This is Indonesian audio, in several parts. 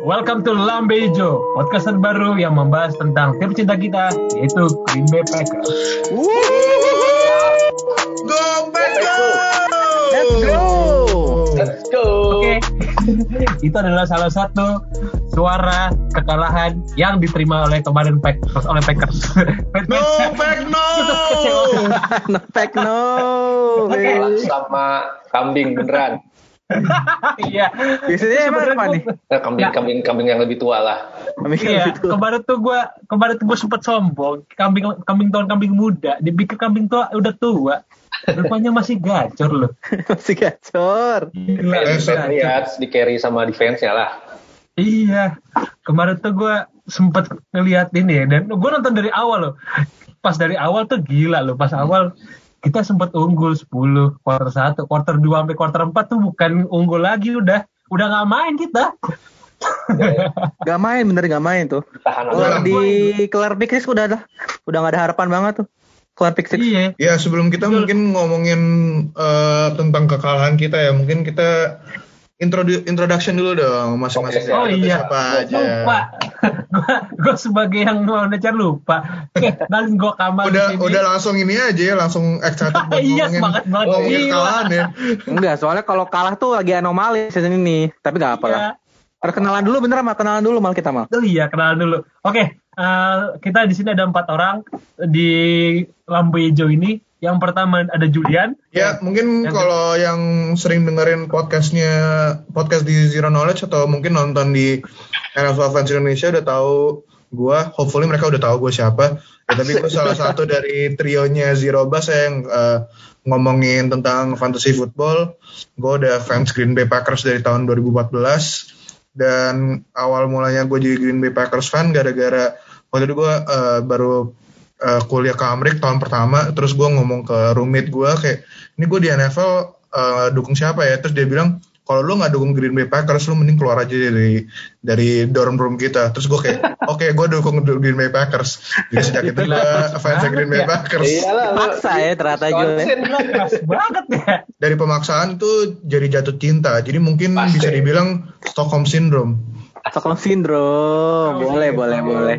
welcome to Lambe Ijo, podcast terbaru yang membahas tentang tim cinta kita, yaitu Green Bay Packers. Go Packers! Let's go. Let's go. Oke, itu adalah salah satu suara kekalahan yang diterima oleh kemarin Packers oleh Packers. No Pack no! no pack no. Kalah sama kambing beneran. Iya. Biasanya emang apa gua- nih? Eh, kambing kambing kambing yang lebih tua lah. Mikir Iya, kemarin tuh gue kemarin tuh gue sempet sombong kambing kambing tahun kambing muda dipikir kambing tua udah tua rupanya masih gacor loh Masih gacor. Gila, Eh, Lihat di carry sama defense-nya lah. iya kemarin tuh gue sempet ngeliat ini ya dan gue nonton dari awal loh pas dari awal tuh gila loh pas awal kita sempet unggul 10 quarter 1 quarter 2 sampai quarter 4 tuh bukan unggul lagi udah udah nggak main kita Gak main bener gak main tuh. Kelar di kelar pick six udah ada. Udah gak ada harapan banget tuh. Kelar pick six. iya Ya sebelum kita mungkin ngomongin eh, tentang kekalahan kita ya, mungkin kita introdu- introduction dulu dong masing-masing. Oh, Kita iya. Siapa aja? lupa gue gue sebagai yang mau necar lupa oke nalin gue kamar Udah di sini. udah langsung ini aja ya, langsung excited buat Iya, semangat banget. ngomongin Iya. kekalahan ya. Enggak, soalnya kalau kalah tuh lagi anomali season ini. Tapi gak apa lah. Iya. Perkenalan dulu bener mal kenalan dulu mal kita mal. Oh iya, kenalan dulu. Oke, eh, kita di sini ada empat orang di lampu hijau ini. Yang pertama ada Julian. Ya, mungkin Yang kalau yang sering dengerin podcastnya podcast di Zero Knowledge atau mungkin nonton di NFL Fans Indonesia udah tahu gua, hopefully mereka udah tahu gue siapa. Ya, tapi gue salah satu dari trionya Zero Bass yang eh, ngomongin tentang fantasy football. Gue udah fans Green Bay Packers dari tahun 2014 dan awal mulanya gue jadi Green Bay Packers fan gara-gara waktu itu gue eh, baru eh, kuliah ke Amerika tahun pertama terus gue ngomong ke roommate gue kayak ini gue di NFL eh, dukung siapa ya terus dia bilang kalau lu nggak dukung Green Bay Packers lu mending keluar aja dari dari dorm room kita terus gue kayak oke gue dukung Green Bay Packers jadi sejak itu gue fans Green Bay ya. Packers Iyalah. Paksa ya ternyata ya. Banget ya. dari pemaksaan tuh jadi jatuh cinta jadi mungkin Pasti. bisa dibilang Stockholm Syndrome Stockholm syndrome. Boleh, boleh, boleh.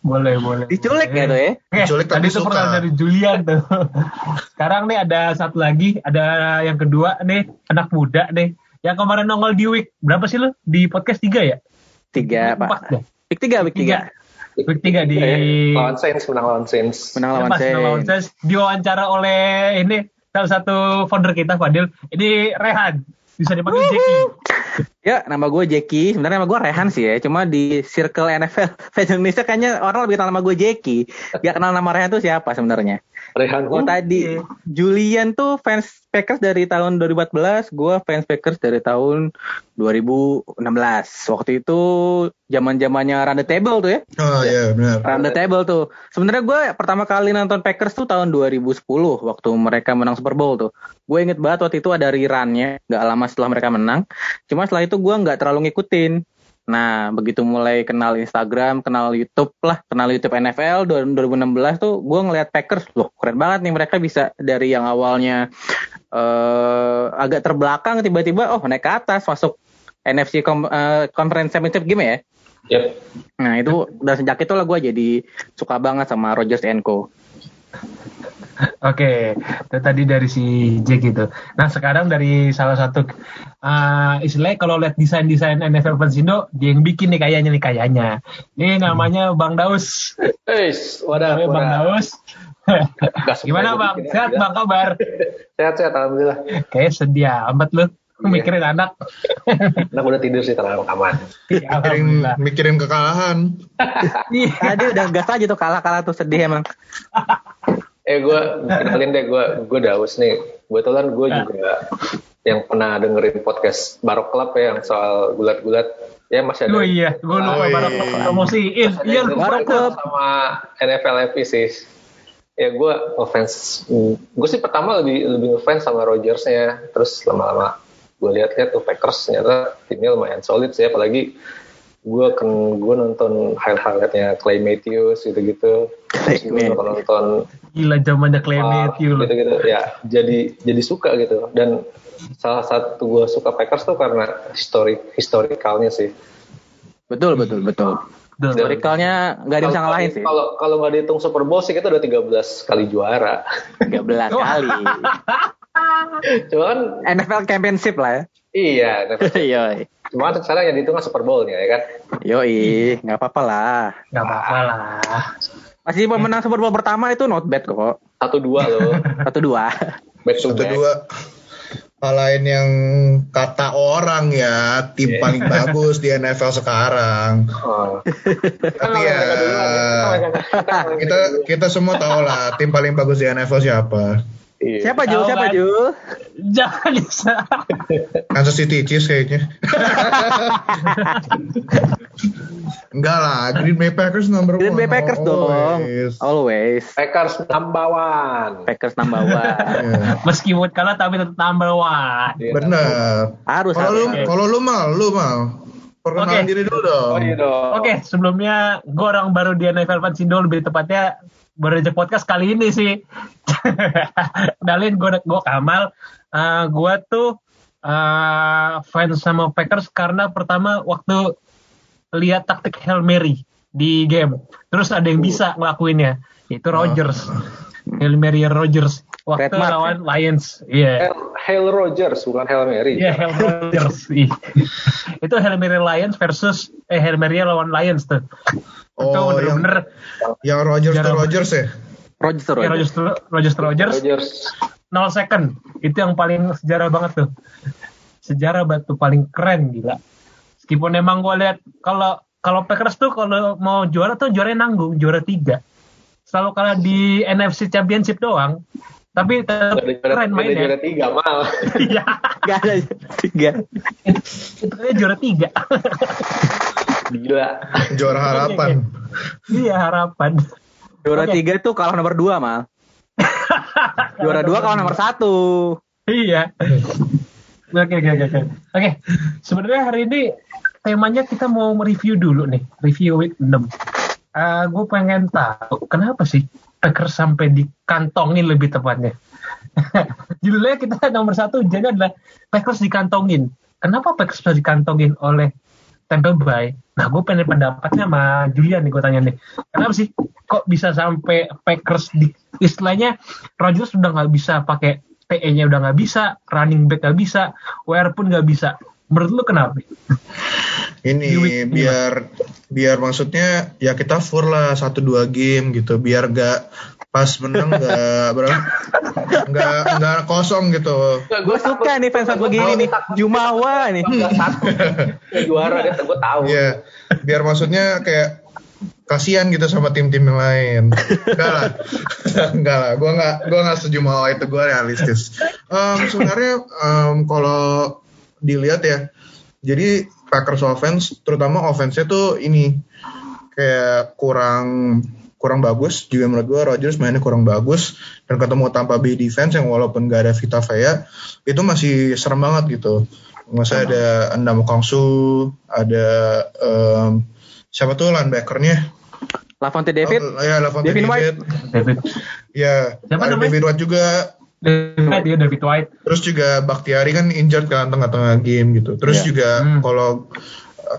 Boleh, boleh. Diculik ya tuh ya. Oke, Diculik tadi itu pertanyaan dari Julian tuh. Sekarang nih ada satu lagi, ada yang kedua nih, anak muda nih. Yang kemarin nongol di week, berapa sih lu? Di podcast 3 ya? Tiga, Empat Pak. deh. Pick tiga, pick tiga. Week 3 di... Eh, lawan Saints menang lawan Saints. Menang lawan pas lawan Saints. Saints, diwawancara oleh ini salah satu founder kita Fadil. Ini Rehan, bisa dipanggil Jackie. Ya, nama gue Jackie. Sebenarnya nama gue Rehan sih ya. Cuma di circle NFL fans Indonesia kayaknya orang lebih kenal nama gue Jackie. Gak kenal nama Rehan tuh siapa sebenarnya. Rehan Hu. tadi iya. Julian tuh fans Packers dari tahun 2014, gue fans Packers dari tahun 2016. Waktu itu zaman zamannya Run the Table tuh ya, oh iya benar Run the Table tuh. Sebenarnya gue pertama kali nonton Packers tuh tahun 2010 waktu mereka menang Super Bowl tuh. Gue inget banget waktu itu ada rerunnya, nggak lama setelah mereka menang. Cuma setelah itu gue nggak terlalu ngikutin. Nah, begitu mulai kenal Instagram, kenal YouTube lah, kenal YouTube NFL 2016 tuh gue ngeliat Packers, loh keren banget nih mereka bisa dari yang awalnya eh agak terbelakang tiba-tiba oh naik ke atas masuk NFC Com- eh, Conference Championship game ya. Yep. Nah itu dan sejak itu lah gue jadi suka banget sama Rogers Co. Oke, itu tadi dari si Jack itu. Nah sekarang dari salah satu uh, istilahnya kalau lihat desain-desain NFL fans Indo, dia yang bikin nih kayaknya nih kayaknya. Ini namanya Bang Daus. Eis, wadah, Bang. Daus. Gimana Bang? bikin Sehat. Bang kabar? Sehat-sehat, alhamdulillah. Kayak sedih amat lu. Iya. Mikirin anak. Anak udah tidur sih tenang aman. Iya, mikirin mikirin kekalahan Iya. Tadi udah gas aja tuh kalah-kalah tuh sedih emang. Eh gue kenalin deh gue gue Daus nih. Kebetulan gue juga yang pernah dengerin podcast Barok Club ya yang soal gulat-gulat. Ya masih ada. Oh iya, gue lupa iya. barang promosiin. Iya, Ada lupa Barok Club. sama NFL FP sih. Ya gue ngefans, gue sih pertama lebih lebih ngefans sama Rogersnya, terus lama-lama gue lihat-lihat tuh Packers ternyata timnya lumayan solid sih, apalagi gue kan gue nonton highlight-highlightnya Clay Matthews gitu-gitu, terus gue nonton nonton Gila zamannya Clay Matthew lu. gitu-gitu, ya jadi jadi suka gitu dan salah satu gue suka Packers tuh karena histori historikalnya sih Betul, betul, betul. Betul. Historicalnya nggak ada yang bisa ngalahin sih. Kalau kalau nggak dihitung Super Bowl sih kita udah 13 kali juara. 13 kali. Cuma kan NFL Championship lah ya. iya, Yoi. cuma kan sekarang yang dihitung kan Super Bowl-nya ya kan. Yoi, nggak apa-apa lah. Gak apa-apa lah. Masih pemenang Super Bowl pertama itu not bad kok. Satu dua loh, Satu dua. back to Satu dua. Kalahin yang kata orang ya tim Iya. paling bagus di NFL sekarang. Oh. Tapi ya kita kita semua tahu lah tim paling bagus di NFL siapa. Iya. Siapa Jul? Siapa kan? Jul? Jangan bisa. Kansas City Chiefs kayaknya. Enggak lah, Green Bay Packers number Green one. Bay Packers dong. always. Always. Packers number one. Packers number one. Iya, Meskipun kalah tapi tetap number one. Iya. Bener. Harus Kalau lu, kalau lu mal, lu mal. Perkenalan Oke. diri dulu dong. Oh iya dong. Oke, sebelumnya gue orang baru di NFL Fansindo lebih tepatnya baru aja podcast kali ini sih. Kenalin gue gue Kamal. Eh gue tuh eh, fans sama Packers karena pertama waktu lihat taktik Hail Mary di game. Terus ada yang bisa ngelakuinnya. Itu Rodgers. Hail Mary Rodgers. Waktu Red Mark, lawan Lions. Iya. Hail, Hail Rogers bukan Hail Mary. Iya, Hail Rodgers. Ih. itu Hail Mary Lions versus eh Hail Mary lawan Lions tuh. Itu Oh, yang- bener-bener Yang Rogers to. Rogers ya? Rogers ya, Rogers. Rodgers Rodgers Rodgers Rogers. 0 second. Itu yang paling sejarah banget tuh. Sejarah banget tuh paling keren gila. Meskipun emang gue lihat kalau kalau Packers tuh kalau mau juara tuh juaranya nanggung, juara tiga. Selalu kalah di NFC Championship doang. Tapi tetap juara, keren gak ada juara mainnya. tiga mal. Iya, Gak ada tiga. itu kayaknya juara tiga. Gila. Juara harapan. iya harapan. Juara Oke. tiga tuh kalah nomor dua mal. Juara dua kalah nomor satu. Iya. Oke, oke, oke. oke. Oke, sebenarnya hari ini temanya kita mau mereview dulu nih, review week 6. Eh gue pengen tahu kenapa sih Packers sampai dikantongin lebih tepatnya. Judulnya kita nomor satu jadi adalah Packers dikantongin. Kenapa Packers bisa dikantongin oleh Tampa Bay? Nah, gue pengen pendapatnya sama Julian nih gue tanya nih. Kenapa sih kok bisa sampai Packers di istilahnya Rodgers udah nggak bisa pakai TE-nya udah nggak bisa, running back nggak bisa, WR pun nggak bisa. Menurut lu kenapa? Ini biar biar maksudnya ya kita fur lah satu dua game gitu biar gak pas menang gak berapa? Nggak nggak kosong gitu. Gue suka nih fans gue gini nih. Jumawa nih. satu Ya, juara dia gue tahu. ya biar maksudnya kayak kasihan gitu sama tim-tim yang lain. Enggak lah. Enggak lah. Gue nggak gue nggak setuju mau itu. Gue realistis. Em, sebenarnya em, kalau dilihat ya jadi Packers offense terutama offense-nya tuh ini kayak kurang kurang bagus juga menurut gue Rodgers mainnya kurang bagus dan ketemu Tampa Bay defense yang walaupun gak ada Vita Vea itu masih serem banget gitu masa ada Endam Kongsu ada em, siapa tuh linebackernya Lavonte David. Oh, ya Lavonte Devin David, David. ya Siapa ada namanya? David White juga David ya David White. terus juga Bakhtiari kan injured kan tengah-tengah game gitu terus Iya. juga Hmm. kalau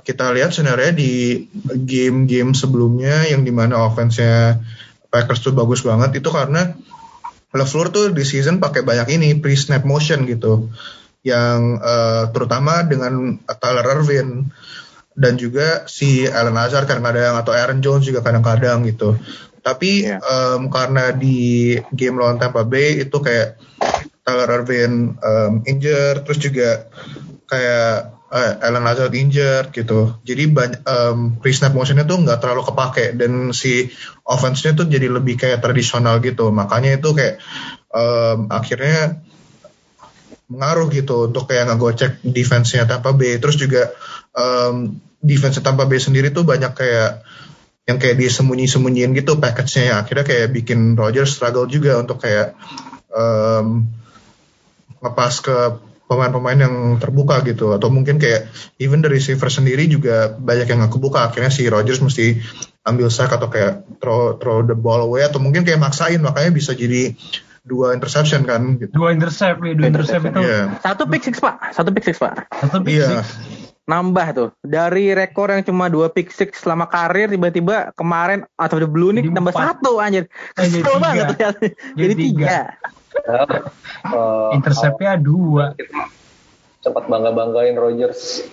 kita lihat sebenarnya di game-game sebelumnya yang di mana offense-nya Packers tuh bagus banget itu karena LeFleur tuh di season pakai banyak ini pre snap motion gitu yang uh, terutama dengan Tyler Irvin dan juga si Allen Lazard kadang-kadang atau Aaron Jones juga kadang-kadang gitu tapi Iya. em, karena di game lawan Tampa Bay itu kayak Tyler Irvin em, injured terus juga kayak eh, Allen Lazard injured gitu. Jadi banyak em, pre snap motionnya tuh nggak terlalu kepake dan si offense-nya tuh jadi lebih kayak tradisional gitu. Makanya itu kayak em, akhirnya mengaruh gitu untuk kayak ngegocek defense-nya Tampa Bay. Terus juga em, defense Tampa Bay sendiri tuh banyak kayak yang kayak disembunyi-sembunyiin gitu package-nya. Ya. akhirnya kayak bikin Rodgers struggle juga untuk kayak em, ngepas ke pemain-pemain yang terbuka gitu atau mungkin kayak even the receiver sendiri juga banyak yang nggak kebuka akhirnya si Rodgers mesti ambil sack atau kayak throw throw the ball away atau mungkin kayak maksain makanya bisa jadi dua interception kan gitu Dua intercept, ya, dua intercept itu. Iya. Satu pick six pak. Satu pick six pak. Satu pick Iya. six. nambah tuh dari rekor yang cuma dua pick six selama karir tiba-tiba kemarin atau the blue nih empat. satu anjir Eh, kesel banget Jadi jadi tiga. tiga Eh, Interceptnya dua. sempat bangga banggain Rodgers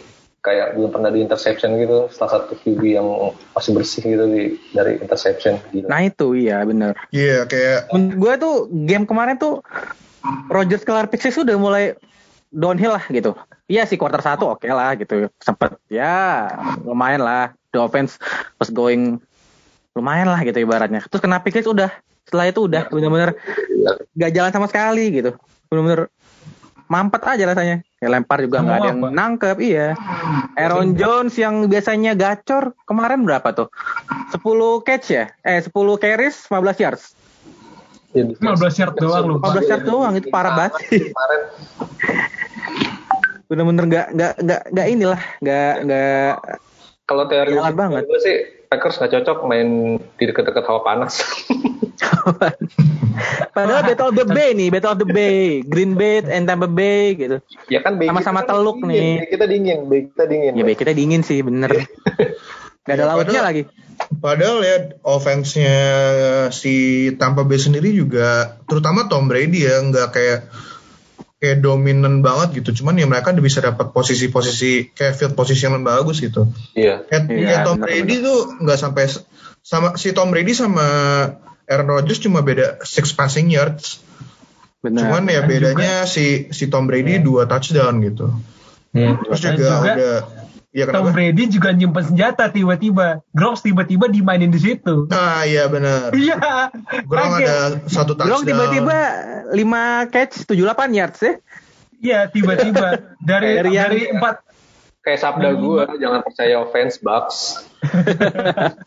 kayak belum pernah di interception gitu salah satu QB yang masih bersih gitu di dari interception. Gila. nah itu iya bener. Iya kayak menurut gue tuh game kemarin tuh Rogers kelar pick six udah mulai downhill lah gitu. Iya sih quarter satu oke lah gitu. Sempet ya lumayan lah. The offense was going lumayan lah gitu ibaratnya. Terus kena pick six udah setelah itu udah bener-bener gak jalan sama sekali gitu. Bener-bener mampet aja rasanya. Ya lempar juga nggak ada yang Pak. nangkep iya. Aaron Jones yang biasanya gacor kemarin berapa tuh? 10 catch ya? Eh 10 carries 15 yards. Ya, defense- 15 yard doang lu. 15 yard doang, itu parah banget. Bener-bener nggak nggak nggak nggak inilah nggak nggak kalau teori banget. gue sih Packers nggak cocok main di deket-deket hawa panas. padahal Battle of the Bay nih Battle of the Bay Green Bay and Tampa Bay gitu ya kan Sama-sama kan teluk dingin, nih. Bay kita dingin, Bay kita dingin. ya Bay kita dingin sih bener nggak ada Ya, lautnya padahal- lagi Padahal ya offense-nya si Tampa Bay sendiri juga terutama Tom Brady ya nggak kayak kayak dominan banget gitu. Cuman ya mereka bisa dapat posisi-posisi kayak field position yang bagus gitu. Iya. Kayak, Iya, kayak Tom benar, Brady tuh nggak sampai sama si Tom Brady sama Aaron Rodgers cuma beda six passing yards. bener Cuman ya Dan bedanya si si Tom Brady dua touchdown gitu. Iya. Terus Dan juga, juga udah ya Tom? Brady juga nyimpen senjata tiba-tiba. Groves tiba-tiba dimainin di situ. Nah iya benar. Iya. Kaget. ada satu touchdown. Belum tiba-tiba 5 catch 78 yards ya Iya tiba-tiba dari Dari yang- dari empat Kayak sabda gue, jangan percaya offense Bucks.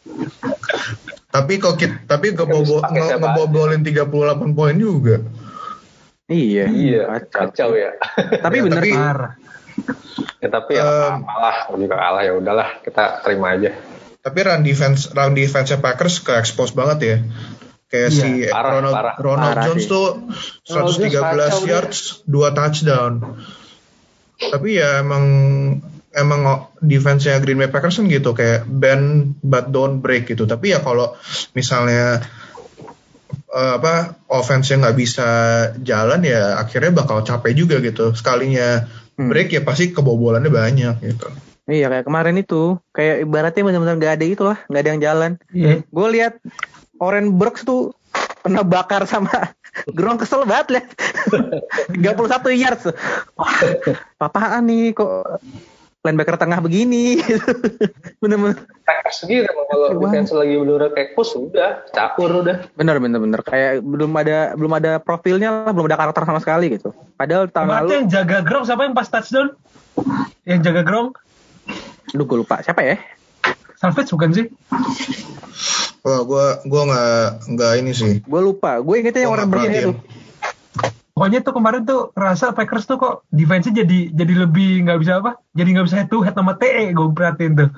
Tapi kok kita, tapi Pakai nge- ngebobolin 38 poin juga. iya Iya, kacau. kacau ya. tapi Ya, bener tapi- parah. Ya tapi ya Um, apalah, juga kalah ya udahlah, kita terima aja. Tapi run defense run defense Packers ke expose banget ya. Kayak Iya, si parah, Ronald, parah. Ronald Parah Jones sih. tuh Ronald Jones 113 kacau dia. yards, 2 touchdown. Tapi ya emang emang defense-nya Green Bay Packers kan gitu kayak bend but don't break gitu. Tapi ya kalau misalnya eh, apa offense-nya nggak bisa jalan ya akhirnya bakal capek juga gitu. Sekalinya. Break ya pasti kebobolannya banyak gitu. iya kayak kemarin itu kayak ibaratnya bener-bener gak ada itu lah nggak ada yang jalan Iya. gue lihat Oren Burks tuh kena bakar sama Gronk kesel banget lihat 31 yards wah apaan nih kok linebacker tengah begini bener-bener Packers gitu emang kalau defense lagi bener kayak push udah, campur udah. bener bener bener kayak belum ada belum ada profilnya lah belum ada karakter sama sekali gitu padahal tahun Kemarin lalu yang jaga Gronk siapa yang pas touchdown? Yang jaga Gronk? Duh gue lupa siapa ya Salvage bukan sih? Wah, gue gua nggak nggak ini sih. gue lupa gue ingetnya yang Gua orang perhatiin. itu Pokoknya tuh kemarin tuh rasa Packers tuh kok defense-nya jadi jadi lebih nggak bisa apa? Jadi nggak bisa head to head sama TE gue perhatiin tuh.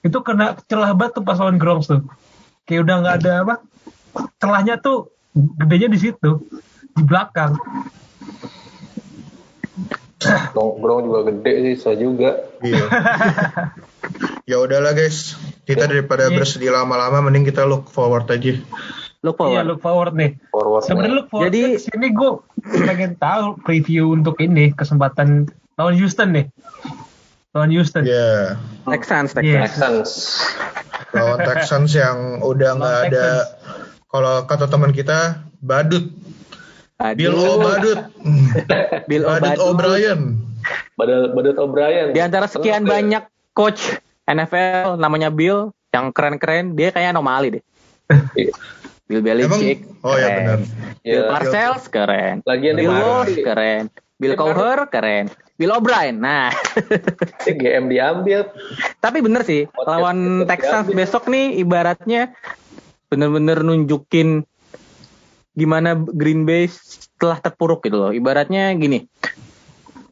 Itu kena celah banget tuh pas lawan Gronk tuh. Kayak udah nggak ada apa? Celahnya tuh gedenya di situ di belakang. Grong juga gede sih, so juga. Iya. ya udahlah guys, kita daripada Iya. bersedih lama-lama, mending kita look forward aja. Look Iya forward look forward nih. Forward. Sebenarnya look forward Jadi- sini gue pengen tahu preview untuk ini kesempatan lawan Houston nih. Lawan Houston. Ya, Texans Texans Iya. Texans. lawan Texans yang udah nggak ada, kalau kata teman kita, badut, Bill O'Badut, Bill Badut O'Badut. O'Brien. Badut Badut O'Brien. Di antara sekian Terus, banyak coach NFL namanya Bill yang keren-keren, dia kayak anomali deh. Iya. Bill Emang, Belichick. oh ya keren. benar. Bill Ya, Parcells keren. Lagian Bill Walsh keren. Bill Cowher keren. Bill O'Brien. Nah, GM diambil. tapi bener sih Podcast lawan diambil. besok nih ibaratnya bener-bener nunjukin gimana Green Bay setelah terpuruk gitu loh. Ibaratnya gini,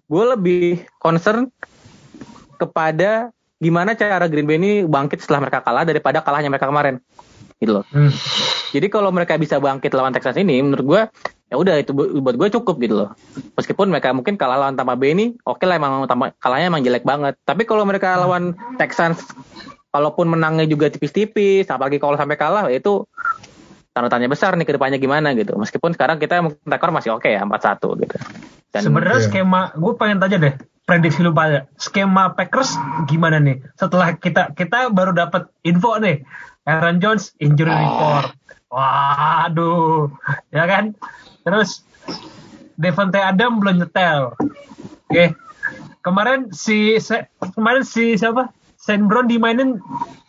gue lebih concern kepada gimana cara Green Bay ini bangkit setelah mereka kalah daripada kalahnya mereka kemarin gitu loh. Hmm. Jadi kalau mereka bisa bangkit lawan Texans ini, menurut gue ya udah itu bu- buat gue cukup gitu loh. Meskipun mereka mungkin kalah lawan Tampa Bay ini, oke lah emang Tampa- kalahnya emang jelek banget. Tapi kalau mereka lawan Texans, kalaupun menangnya juga tipis-tipis, apalagi kalau sampai kalah, ya itu tanda tanya besar nih ke depannya gimana gitu. Meskipun sekarang kita mungkin rekor masih oke ya 4-1 gitu. Dan Sebenarnya Iya. skema, gue pengen tanya deh, prediksi lu pada skema Packers gimana nih? Setelah kita kita baru dapat info nih, Aaron Jones injury report. Waduh, ya kan? Terus Devontae Adam belum nyetel. Oke. Kemarin si se- kemarin si siapa? Saint Brown dimainin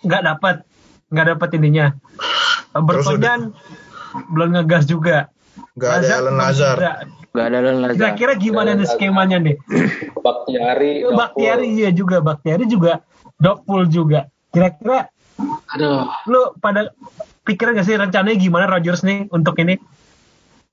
nggak dapat, nggak dapat ininya. Bertonyan belum ngegas juga. Nggak ada Allen cedera. Gak ada Allen Lazard. Kira-kira gimana nih skemanya nih? Bakhtiari, Baktiari iya juga, Baktiari juga, Dogpool juga. Kira-kira Aduh, lu pada pikiran gak sih rencananya gimana Rodgers nih untuk ini?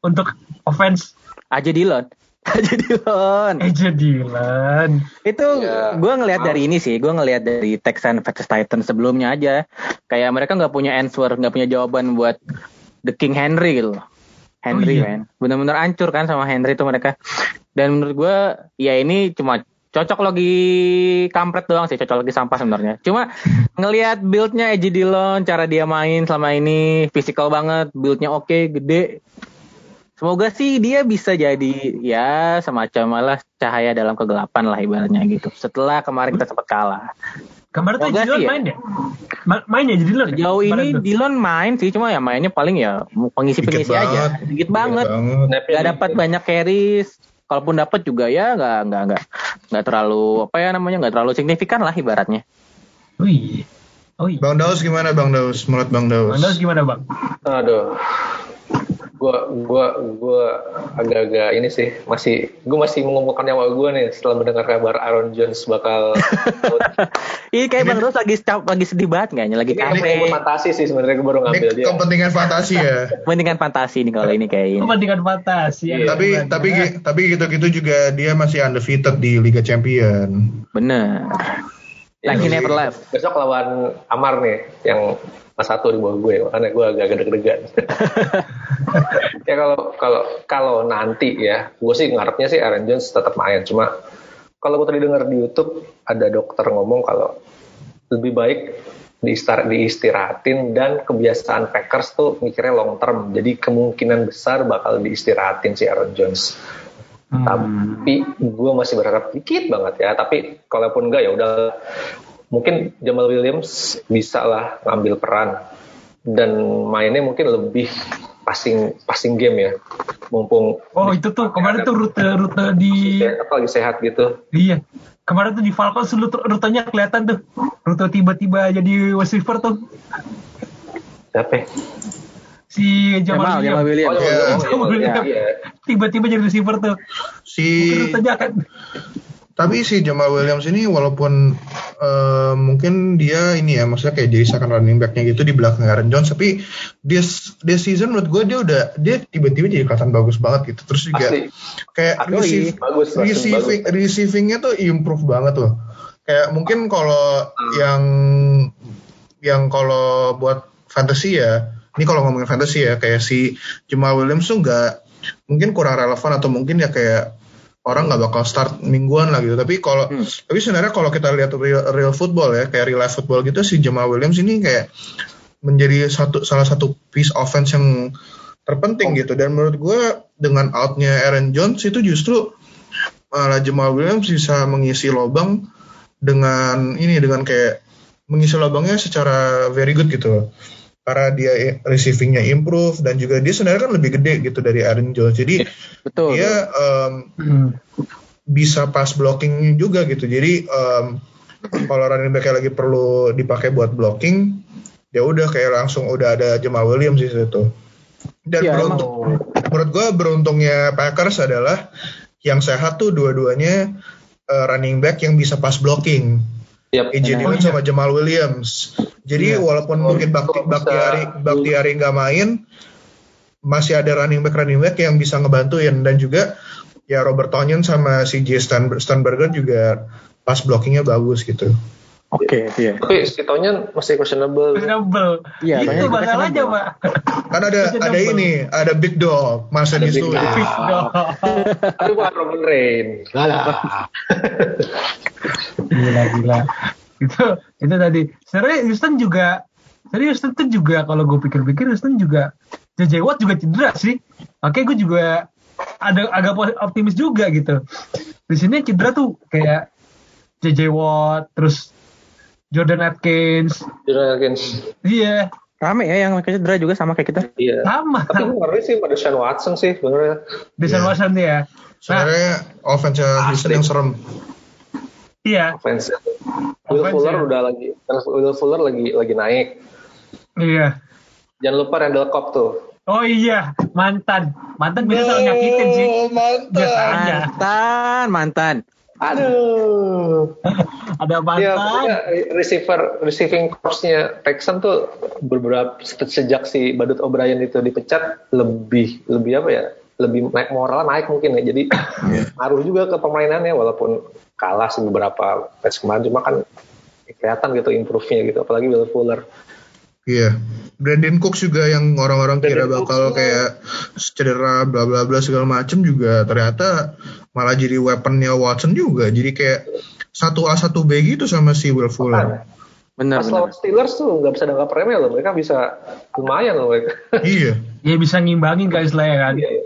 Untuk offense Aja Dillon. Aja Dillon. Aja Dylan. Itu Ya. gue ngelihat dari ini sih, gue ngelihat dari Texan versus Titan sebelumnya aja. Kayak mereka nggak punya answer, nggak punya jawaban buat The King Henry gitu. loh. Henry Oh, iya. man, benar-benar hancur kan sama Henry itu mereka. Dan menurut gue, ya ini cuma cocok lagi kampret doang sih, cocok lagi sampah sebenarnya. Cuma ngelihat buildnya Edgy Dillon, cara dia main selama ini, physical banget, buildnya oke, gede. Semoga sih dia bisa jadi ya semacam malah cahaya dalam kegelapan lah ibaratnya gitu. Setelah kemarin kita sempat kalah. Kemarin tuh Dylan sih ya. main ya? Ma- main ya jadi Dylan? Jauh ini. Dylan main sih, cuma ya mainnya paling ya pengisi-pengisi Dikit aja, banget. dikit Dikit banget. banget. Gak dapat banyak carries. Kalaupun dapat juga ya nggak nggak nggak nggak terlalu apa ya namanya nggak terlalu signifikan lah ibaratnya. Wih. Oh iya. Bang Daus gimana Bang Daus? Menurut Bang Daus? Bang Daus gimana bang? Aduh. Gua gua gua agak-agak ini sih masih gua masih mengumpulkan nyawa gua nih setelah mendengar kabar Aaron Jones bakal. Ini kayak Bang Ros lagi cap- lagi sedih banget kayaknya, lagi Ini capek. ini fantasi sih sebenarnya gua baru ngambil dia. kepentingan fantasi ya. Mendingan fantasi nih kalau ini kayak ini. Kepentingan fantasi. ya. Iya. tapi tapi tapi gitu-gitu juga dia masih undefeated di Liga Champion. Bener. Like he Jadi, never left. Besok lawan Amar nih yang pas satu di bawah gue makanya gue agak deg-degan. ya kalau kalau kalau nanti ya gue sih ngarepnya sih Aaron Jones tetap main. Cuma kalau gue tadi dengar di YouTube ada dokter ngomong kalau lebih baik diistar, diistirahatin dan kebiasaan Packers tuh mikirnya long term. Jadi kemungkinan besar bakal diistirahatin si Aaron Jones. Hmm. tapi gue masih berharap dikit banget ya. Tapi kalaupun enggak ya udah mungkin Jamal Williams bisa lah ngambil peran dan mainnya mungkin lebih passing passing game ya mumpung Oh itu tuh kemarin tuh rute-rute di apa lagi sehat gitu iya kemarin tuh di Falcons rutenya kelihatan tuh rute tiba-tiba jadi receiver tuh siapa ya? si Jamal, Jamal, Jamal Williams. Williams. Oh, Iya. Jamal Jamal Williams. Williams. Iya. tiba-tiba jadi receiver tuh Si rutenya kan tapi si Jamal Williams ini walaupun eh, mungkin dia ini ya maksudnya kayak jadi second running backnya gitu di belakang Aaron Jones tapi this this season menurut gue dia udah dia tiba-tiba jadi kelihatan bagus banget gitu. Terus juga Asli. kayak Asli, receive, bagus, receiving receivingnya tuh improve banget loh. Kayak mungkin kalau yang yang kalau buat fantasy ya ini kalau ngomongin fantasy ya kayak si Jamal Williams tuh nggak mungkin kurang relevan atau mungkin ya kayak orang nggak bakal start mingguan lah gitu. Tapi kalau tapi sebenarnya kalau kita lihat real, real football ya kayak real life football gitu si Jamal Williams ini kayak menjadi satu salah satu piece offense yang terpenting gitu. Dan menurut gue dengan outnya Aaron Jones itu justru malah Jamal Williams bisa mengisi lubang dengan ini dengan kayak mengisi lubangnya secara very good gitu karena dia receivingnya improve dan juga dia sebenarnya kan lebih gede gitu dari Aaron Jones jadi Betul. dia um, Hmm. bisa pas blocking juga gitu jadi um, kalau running back lagi perlu dipakai buat blocking ya udah kayak langsung udah ada Jamal Williams di situ dan Iya, beruntung, menurut gue beruntungnya Packers adalah yang sehat tuh dua-duanya uh, running back yang bisa pas blocking Yap. AJ Benar. Dillon sama Jamal Williams. Jadi Iya. walaupun Oh, mungkin Bakti, Baktiari Baktiari nggak main, masih ada running back running back yang bisa ngebantuin dan juga ya Robert Tonyan sama si J Stan- Sternberger juga pas blockingnya bagus gitu. Oke, iya. Tapi si Tonyan masih questionable. Questionable. Iya, itu masalahnya, questionable. Pak. Kan ada ada ini, ada Big Dog, Marcel Ada Big. Dog. Big dog. Tapi bukan Roman Reign. gila gila itu itu tadi sebenarnya Houston juga sebenarnya Houston tuh juga kalau gue pikir-pikir Houston juga JJ Watt juga cedera sih oke gue juga ada agak optimis juga gitu di sini cedera tuh kayak JJ Watt terus Jordan Atkins Jordan Atkins. iya Rame ya yang mereka cedera juga sama kayak kita. Iya. sama Tapi gue ngeri sih pada Sean Watson sih sebenarnya. Deshaun Iya. Watson nah Sebenarnya offense Houston yang serem. Iya Offense. Will Offense, Fuller ya. udah lagi, Will Fuller lagi lagi naik. iya Jangan lupa Randall Cobb tuh. oh iya mantan mantan bisa selalu nyakitin sih Oh, biasanya Mantan, mantan. Aduh. ada Ya, mantan pokoknya receiver receiving corps-nya Texan tuh beberapa sejak si Badut O'Brien itu dipecat lebih lebih apa ya? Lebih naik moral naik mungkin ya. Jadi ngaruh juga ke permainannya walaupun kalah sih beberapa match kemarin cuma kan kelihatan gitu improve-nya gitu apalagi Will Fuller. Iya. Brandon Cooks juga yang orang-orang kira bakal Cooks, kayak cedera bla bla bla segala macem juga ternyata malah jadi weaponnya Watson juga. Jadi kayak satu A satu B gitu sama si Will Fuller. Bener, Pas bener. lawan Steelers tuh nggak bisa dianggap remeh loh, mereka bisa lumayan loh mereka. iya. ya bisa ngimbangin kan istilahnya kan Iya, iya.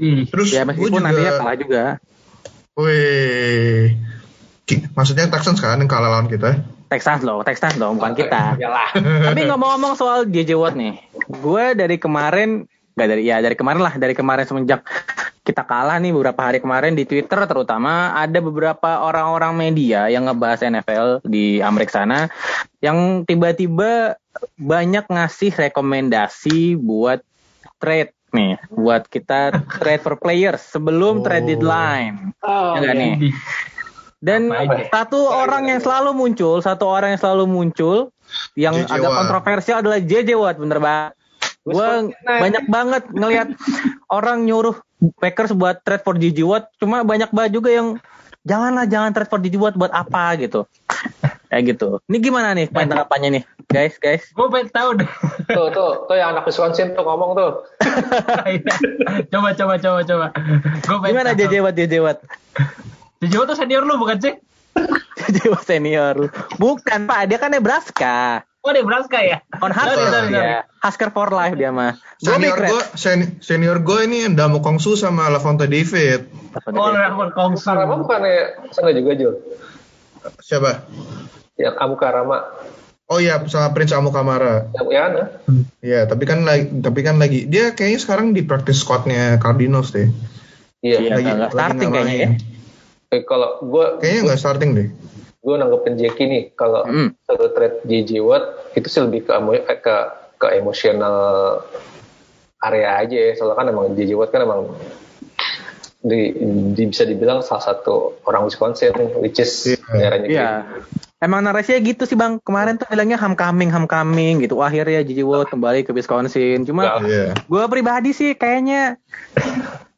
Ih, Terus Ya gue meskipun juga, nantinya kalah juga. Ki- maksudnya Texans kan yang kalah lawan kita. Texans loh, Texans loh, bukan kita. Iyalah. Tapi ngomong-ngomong soal JJ Watt nih, gue dari kemarin, nggak dari ya dari kemarin lah, dari kemarin semenjak kita kalah nih beberapa hari kemarin di Twitter terutama ada beberapa orang-orang media yang ngebahas NFL di Amerika sana yang tiba-tiba banyak ngasih rekomendasi buat trade nih, buat kita trade for players sebelum trade Oh. deadline. Oh, Ya nggak nih? Ih, Dan Apa satu orang yang selalu muncul, satu orang yang selalu muncul yang JJ agak Watt. kontroversial adalah JJ Watt, bener banget. Gue banyak banget ngelihat orang nyuruh Packers buat trade for JJ Watt, cuma banyak banget juga yang janganlah jangan trade for JJ Watt buat apa gitu. Kayak gitu. Ini gimana nih poin tanggapannya nih, guys, guys? gue pengen tahu deh. Tuh, tuh, tuh yang anak Wisconsin tuh ngomong tuh. coba coba coba coba. Gue pengen Gimana tahu. JJ Watt, JJ Watt? JJ Watt tuh senior lu bukan sih? JJ Watt senior. Bukan, Pak, dia kan Nebraska. Oh Nebraska ya? On Husker sorry, sorry. ya. Husker for life dia mah. Senior gue senior gue ini Damu Kongsu sama Lavonte David. Oh Rahman Kongsu. Karama bukannya sana juga Jul. Siapa? Yang Amukarama. Oh iya sama Prince Amukamara. Ya, nah. Iya, tapi kan lagi tapi kan lagi dia kayaknya sekarang di practice squadnya Cardinals deh. Iya. Iya, Lagi- nggak- nggak lagi starting kayaknya ya. Eh, kalau gue Kayaknya nggak starting deh. gue nanggepin Jackie nih kalau Hmm. satu trade JJ Watt itu sih lebih ke eh, ke ke emosional area aja ya soalnya kan emang JJ Watt kan emang di, di- bisa dibilang salah satu orang Wisconsin which is Iya. daerahnya Iya. Green. Emang narasinya gitu sih bang. Kemarin tuh bilangnya homecoming, homecoming gitu. Akhirnya Gigi Watt kembali ke Wisconsin. Cuma Nggak. Iya. gue pribadi sih kayaknya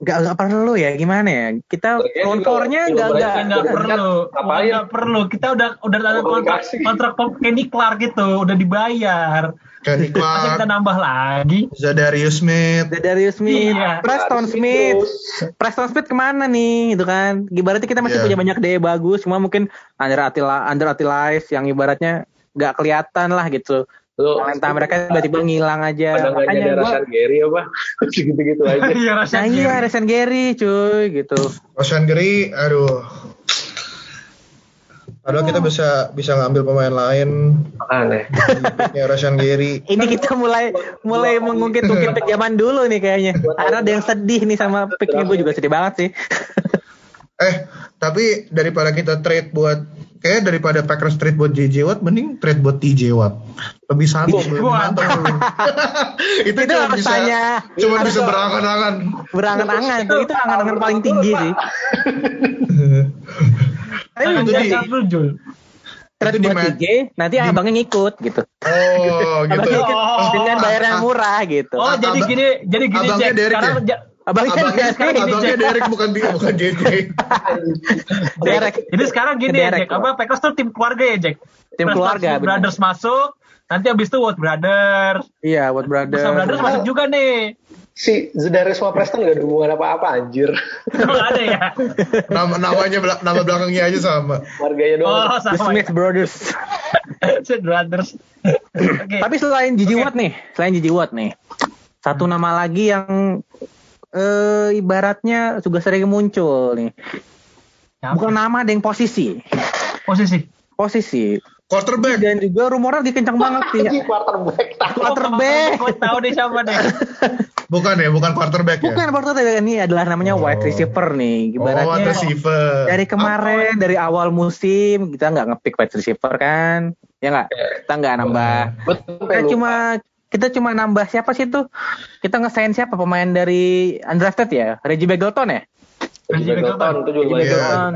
nggak nggak perlu ya gimana ya. Kita four-nya juga nggak nggak nggak Iya, perlu, nggak perlu. Kita udah udah ada kontrak kontrak Kenny Clark gitu, udah dibayar. Kenny Masa kita Clark, nambah lagi? Zadarius Smith. Darius Smith, Iya. Preston Smith. Preston Smith ke mana nih, gitu kan? Ibaratnya kita masih Iya. punya banyak DE bagus, cuma mungkin under Attila, under Attilize yang ibaratnya nggak kelihatan lah gitu. Lu Talenta mereka tiba-tiba ngilang aja. Makanya gue, Rashan Gary apa gitu-gitu aja Iya nah rasanya. iya, Resen Gary cuy, gitu. Roshan Gary, aduh. Padahal kita bisa bisa ngambil pemain lain aneh ya Roshan Gary. Ini kita mulai mulai mengungkit-ungkit pick zaman dulu nih kayaknya. Karena ada yang sedih nih sama picknya gue juga sedih banget sih. Eh, tapi daripada kita trade buat kayak daripada Packers trade buat JJ Watt, mending trade buat TJ Watt. Lebih santai, lebih mantap. itu, Itu cuma bisa, tanya. cuma bisa berangan-angan. berangan-angan tuh itu angan-angan paling tinggi sih. Jangan itu di- itu di TJ, nanti abangnya ngikut gitu. Oh, gitu. Abangnya ikut Oh. dengan bayar yang murah gitu. Oh, jadi gini, jadi gini abangnya Jack. Derek Sekarang ya? Abangnya Abangnya, Derek. abangnya Derek bukan dia, bukan JJ. Derek. Jadi sekarang gini ya Derek. Jack, apa Packers tuh tim keluarga ya Jack? Tim Terus keluarga. Brothers masuk, nanti abis itu What Brothers, Iya, buat terus brother. Brothers masuk juga nih. Si Zedarius sama Preston gak ada hubungan apa-apa anjir. Ada ya? Nama namanya nama belakangnya aja sama. Warganya doang. Oh, The sama Smith Brothers. ya. Brothers. Oke. Tapi selain Gigi Watt nih, selain Gigi Watt nih, satu nama lagi yang eh ibaratnya juga sering muncul nih. Siapa? Bukan nama, ada yang posisi. posisi. Posisi. Quarterback. Dan juga rumornya lagi kencang banget sih. Anjing quarterback tahu. Quarterback. Gue tahu deh siapa deh. Bukan ya, bukan quarterback ya. Bukan quarterback ini adalah namanya Oh. wide receiver nih. Oh, wide Ibaratnya receiver. dari kemarin dari awal musim kita nggak ngepick wide receiver kan ya nggak kita nggak nambah Betul, kita lupa. cuma kita cuma nambah siapa sih tuh kita ngesign siapa pemain dari undrafted ya Reggie Begelton ya Reggie Begelton itu juga Reggie Begelton.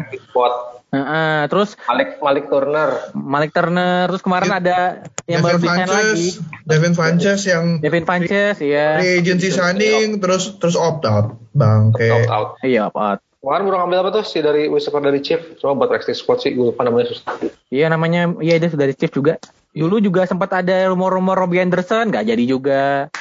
Heeh, terus Malik Malik Turner. Malik Turner terus kemarin ada yang baru Devin desain lagi Devin Funches yang Devin Funches ya free agency signing terus terus opt out. Bangke. Out out. iya apa Kemarin baru ngambil apa tuh si dari receiver dari Chief. Coba buat practice squad sih gue lupa namanya susah. iya namanya iya dia dari Chief juga dulu juga sempat ada rumor-rumor Robbie Anderson nggak jadi juga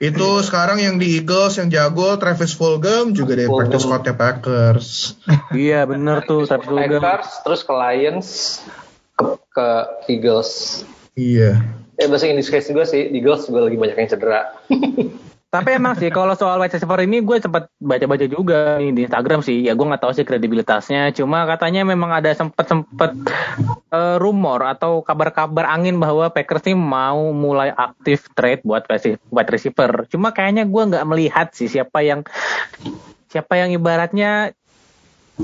Itu sekarang yang di Eagles yang jago Travis Fulgham juga dari practice squadnya Packers. iya bener tuh Travis Fulgham Packers, terus ke Lions, ke, ke Eagles. Iya. Eh bahasa Inggris juga sih, Eagles juga lagi banyak yang cedera. Tapi emang sih kalau soal wide receiver ini gue sempat baca-baca juga nih di Instagram sih. Ya gue nggak tahu sih kredibilitasnya. Cuma katanya memang ada sempet sempet eh, rumor atau kabar-kabar angin bahwa Packers ini mau mulai aktif trade buat wide receiver. Cuma kayaknya gue nggak melihat sih siapa yang siapa yang ibaratnya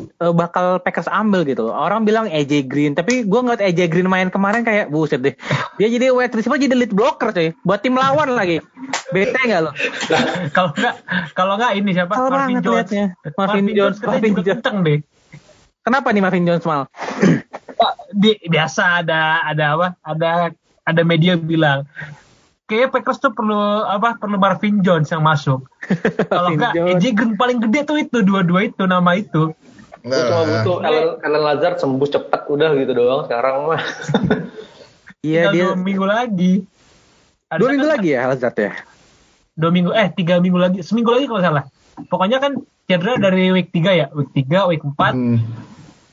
eh, bakal Packers ambil gitu. Orang bilang AJ Green, tapi gue ngeliat AJ Green main kemarin kayak buset deh. Dia jadi wide receiver jadi lead blocker cuy. Buat tim lawan lagi. Bete nggak lo? Kalau enggak kalau enggak ini siapa? Kesel Marvin Jones. liatnya. Marvin Jones, katanya Marvin Jones. deh. Kenapa nih Marvin Jones mal? Di, biasa ada ada apa? Ada ada media bilang kayaknya Packers tuh perlu apa? Perlu Marvin Jones yang masuk. Kalau Marvin enggak Jones. AJ Green paling gede tuh itu dua-dua itu nama itu. Gue Enggak cuma lah. butuh Alan, Alan Lazard sembuh cepat udah gitu doang sekarang mah. Iya dia dua minggu lagi. Ada dua minggu kan- lagi ya Lazard ya. Dua minggu eh tiga minggu lagi seminggu lagi kalau salah. Pokoknya kan cedera dari week 3 ya, week 3, week 4, Hmm.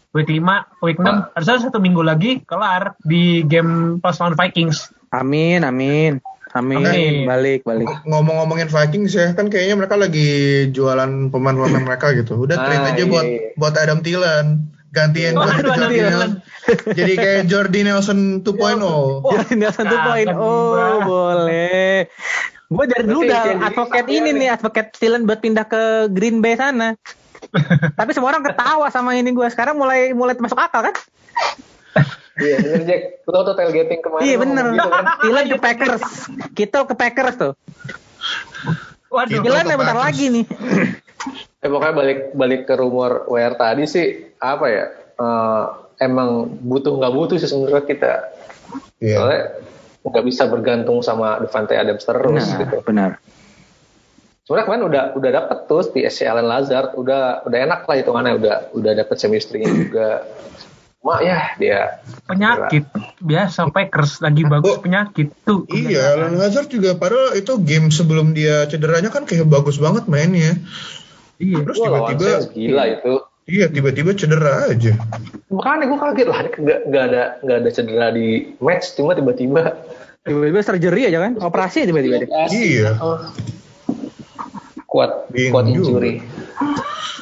week 5, week 6, harusnya satu minggu lagi kelar di game pas lawan Vikings. Amin amin amin Amin. balik balik. Ngomong-ngomongin Vikings ya, kan kayaknya mereka lagi jualan pemain-pemain mereka gitu. Udah trade Ah, aja iya. buat buat Adam Thielen. Gantiin Oh, Adam Jordi Thielen. Nelson. Jadi kayak Jordi Nelson 2.0. Jadi satu poin. kangen Oh banget. boleh. Gue dari dulu udah advokat ini nih. nih, advokat Steelen buat pindah ke Green Bay sana. Tapi semua orang ketawa sama ini gue. Sekarang mulai mulai masuk akal kan? Iya bener Jack. Tau tuh tailgating kemarin. Iya bener. gitu kan. Steelen ke Packers. Kita ke Packers tuh. Waduh. Steelen ke bentar lagi nih. Eh pokoknya balik balik ke rumor WR tadi sih apa ya? eh, emang butuh nggak butuh sih sebenarnya kita. Iya. Soalnya nggak bisa bergantung sama Devante Adams terus Benar, gitu. benar. Sebenarnya kemarin udah udah dapet tuh di SC Allen Lazard, udah udah enak lah hitungannya udah udah dapet chemistry-nya juga. Mak ya dia penyakit biasa Packers lagi bagus Oh. penyakit tuh Iya, Alan Hazard juga padahal itu game sebelum dia cederanya kan kayak bagus banget mainnya. iya Terus tiba-tiba gila itu. iya tiba-tiba cedera aja. Makanya gue kaget lah, nggak nggak ada nggak ada cedera di match, cuma tiba-tiba Tiba-tiba surgery aja kan? Operasi tiba-tiba deh. Iya. Oh. kuat Bingung kuat juga. injury.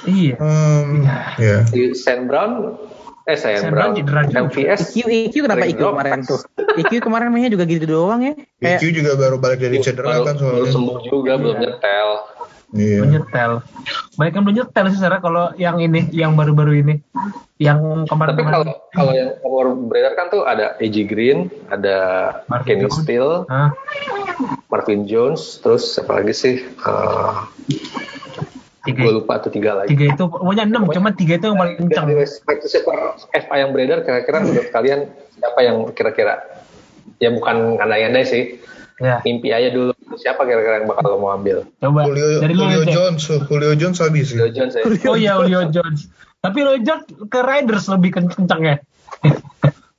iya Um, ya. Di Sam Brown, eh Sam, Sam Brown, Brown cedera juga. MVS, IQ, IQ kenapa IQ kemarin tuh? IQ kemarin mainnya juga gitu doang ya. Kayak IQ juga baru balik dari cedera kan soalnya. sembuh juga, belum nyetel. Iya. belum nyetel banyak yang belum nyetel sih secara kalau yang ini yang baru-baru ini yang kemarin Tapi kalau kalau yang nomor beredar kan tuh ada AJ Green, ada Marvin Kenny Jones. Steele? Marvin Jones, terus siapa lagi sih? Eh, tiga gue lupa tuh tiga lagi. tiga itu pokoknya enam cuma tiga itu yang paling kencang FA yang beredar kira-kira menurut kalian siapa yang kira-kira ya bukan andai-andai sih ya mimpi aja dulu siapa kira-kira yang bakal lo mau ambil? Coba Julio, dari Julio. Jones, Julio Jones habis sih. Julio Jones ya. Oh iya Julio Jones. Tapi Julio Jones ke Raiders lebih kenceng ya.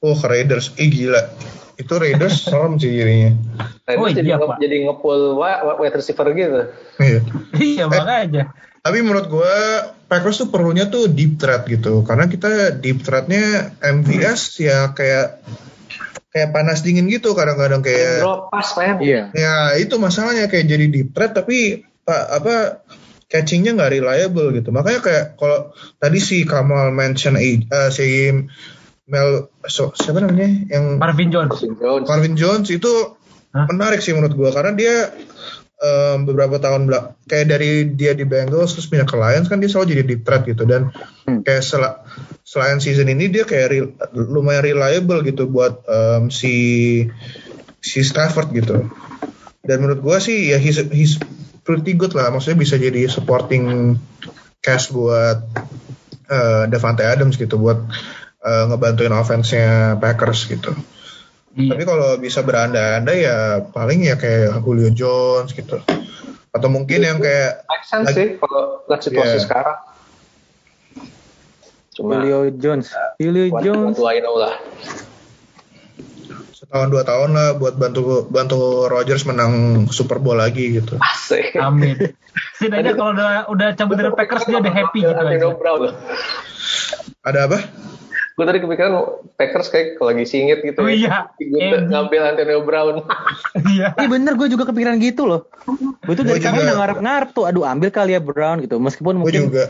Oh, ke Raiders. Ih gila. Itu Raiders serem sih jadinya. Raiders Oh, jadi, iya, nge- Pak. jadi wa- wide receiver gitu. Iya. iya makanya. Tapi menurut gue Packers tuh perlunya tuh deep threat gitu. Karena kita deep threatnya MVS ya kayak kayak panas dingin gitu kadang-kadang kayak Drop pass man. Iya. ya itu masalahnya kayak jadi deep threat tapi pak apa catchingnya nggak reliable gitu makanya kayak kalau tadi si Kamal mention eh, si Mel so, siapa namanya yang Marvin Jones. Justin Jones. Marvin Jones itu Hah? menarik sih menurut gua karena dia em, beberapa tahun belak kayak dari dia di Bengals terus pindah ke Lions kan dia selalu jadi deep threat gitu dan Hmm. kayak sel selain season ini dia kayak re- lumayan reliable gitu buat em, si si Stafford gitu dan menurut gua sih ya he's, he's pretty good lah maksudnya bisa jadi supporting cast buat eh, Davante Adams gitu buat eh, ngebantuin offense-nya Packers gitu. Iya. Tapi kalau bisa beranda-anda ya paling ya kayak Julio Jones gitu. Atau mungkin yang kayak Make sense Lagi- sih kalau lihat situasi Iya. sekarang. Cuma Julio Jones. Julio what, Jones. I know lah. setahun dua tahun lah buat bantu bantu Rodgers menang Super Bowl lagi gitu. Asik. Amin. Setidaknya kalau udah udah cabut dari Packers dia udah happy gitu aja. Ada apa? Gue tadi kepikiran Packers kayak kalau lagi singit gitu Oh ya. iya. Gue ngambil Antonio Brown. Iya. Iya bener, gue juga kepikiran gitu loh. Gue tuh dari juga. udah ngarep-ngarep tuh, aduh ambil kali ya Brown gitu. Meskipun Gue mungkin, juga.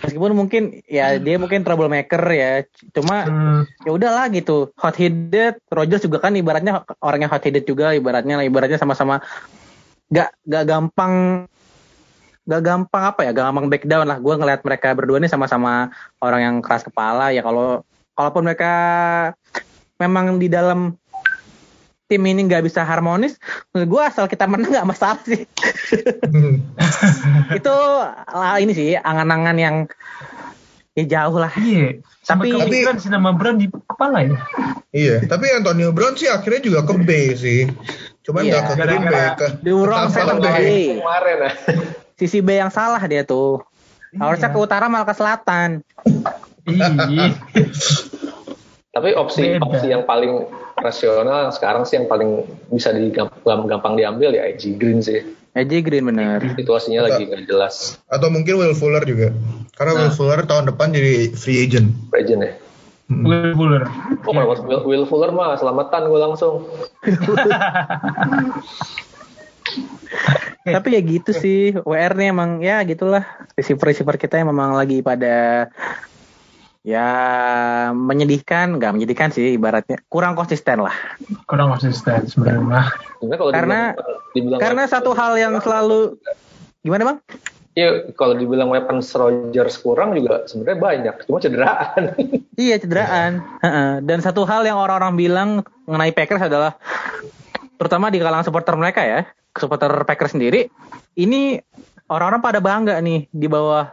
meskipun mungkin ya dia mungkin troublemaker ya. Cuma Hmm, ya udahlah gitu. Hot headed, Rogers juga kan ibaratnya orang yang hot headed juga, ibaratnya ibaratnya sama-sama gak gak gampang gak gampang apa ya, gak gampang back down lah. Gue ngeliat mereka berdua ini sama-sama orang yang keras kepala ya. Kalau kalaupun mereka memang di dalam tim ini nggak bisa harmonis, menurut gue asal kita menang nggak masalah sih. Hmm. itu lah ini sih angan-angan yang ya jauh lah. iya. Sampai Tapi- kepikiran si nama Brown di kepala ya. Iya, tapi Antonio Brown sih akhirnya juga ke Bay sih. Cuman Iya. nggak ke Green Bay, ke the Bay. Bay. Kemarin ya. Sisi B yang salah dia tuh. Harusnya Iya. ke utara malah ke selatan. Iya. Tapi opsi Beda. opsi yang paling rasional sekarang sih yang paling bisa digampang gampang diambil ya IG Green sih. AJ Green bener. Situasinya lagi nggak jelas. Atau mungkin Will Fuller juga. Karena Will Nah. Fuller tahun depan jadi free agent. Legend ya. Will Fuller. Oh, kalau Will, Will Fuller mah selamatan gue langsung. Tapi ya gitu sih. WR nih emang ya gitulah. Receiver-receiver kita yang memang lagi pada ya menyedihkan, nggak menyedihkan sih ibaratnya. Kurang konsisten lah. Kurang konsisten sebenarnya. Karena- dibilang, dibilang Karena satu hal yang selalu gimana bang? Iya, kalau dibilang weapons Rogers kurang juga sebenarnya banyak, cuma cederaan. Iya cederaan. Heeh. Dan satu hal yang orang-orang bilang mengenai Packers adalah terutama di kalangan supporter mereka ya, supporter Packers sendiri, ini orang-orang pada bangga nih di bawah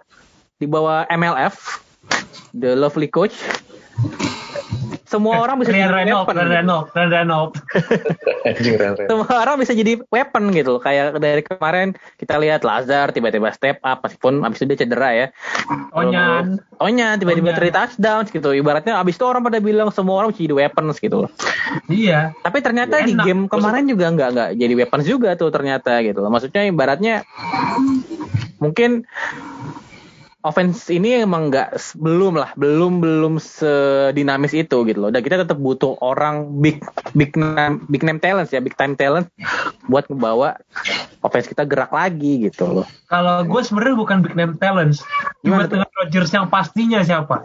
di bawah MLF, the lovely coach. Semua orang bisa Ryan jadi Reynolds, weapon. Ryan Reynolds, Ryan Reynolds. Anjing keren-keren. Semua orang bisa jadi weapon gitu. Kayak dari kemarin kita lihat Lazar tiba-tiba step up meskipun abis itu dia cedera ya. Onyan. Onyan tiba-tiba three touchdowns gitu. Ibaratnya abis itu orang pada bilang semua orang bisa jadi weapons gitu. Iya. Tapi ternyata di Enak. game kemarin juga nggak nggak jadi weapons juga tuh ternyata gitu. Maksudnya ibaratnya mungkin offense ini emang nggak belum lah belum belum sedinamis itu gitu loh. Dan kita tetap butuh orang big big name big name talent ya big time talent buat ngebawa offense kita gerak lagi gitu loh. Kalau gue sebenarnya bukan big name talents. Gimana Cuma dengan Rodgers yang pastinya siapa?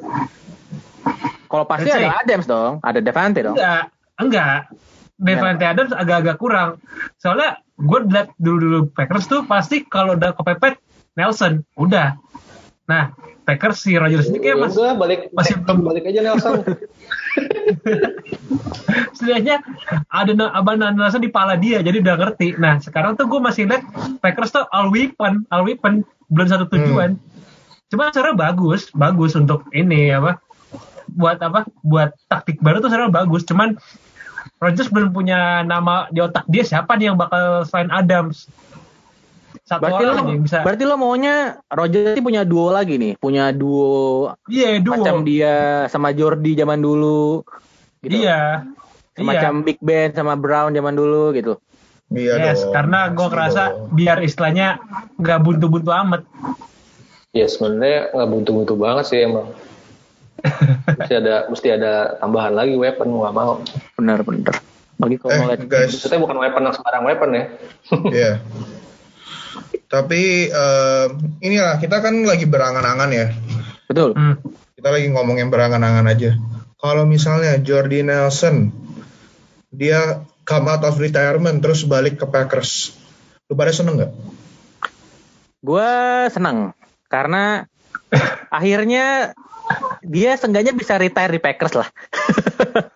Kalau pasti ada Adams dong, ada Devante dong. Enggak, enggak. Devante Adams agak-agak kurang. Soalnya gue liat dulu-dulu Packers tuh pasti kalau udah kepepet Nelson, udah. Nah, Packers si Rodgers ini kayak Ya mas, udah balik masih belum- balik aja Nelson. setidaknya ada abang Nelson di pala dia, jadi udah ngerti. Nah, sekarang tuh gue masih liat Packers tuh all weapon, all weapon, belum satu tujuan. Cuma sebenarnya bagus, bagus untuk ini apa? Buat apa? Buat taktik baru tuh sebenarnya bagus. Cuman Rodgers belum punya nama di otak dia siapa nih yang bakal selain Adams. Satu Berarti lo, orang yang bisa. berarti lo maunya Roger ini punya duo lagi nih, punya duo Iya, duo. macam dia sama Jordi zaman dulu. Gitu. Iya. Semacam Big Ben sama Brown zaman dulu gitu. Iya Yes, dong. karena gue Pasti ngerasa biar istilahnya nggak buntu-buntu amat. Ya sebenarnya nggak buntu-buntu banget sih emang. mesti ada mesti ada tambahan lagi weapon mau nggak mau. Bener-bener. Bagi kalau mau Eh lihat guys, Maksudnya bukan weapon yang sembarang weapon ya. Iya. Tapi eh, inilah kita kan lagi berangan-angan ya. betul. Hmm. Kita lagi ngomongin berangan-angan aja. Kalau misalnya Jordi Nelson dia come out of retirement terus balik ke Packers, lu pada seneng nggak? Gue senang karena akhirnya dia seenggaknya bisa retire di Packers lah.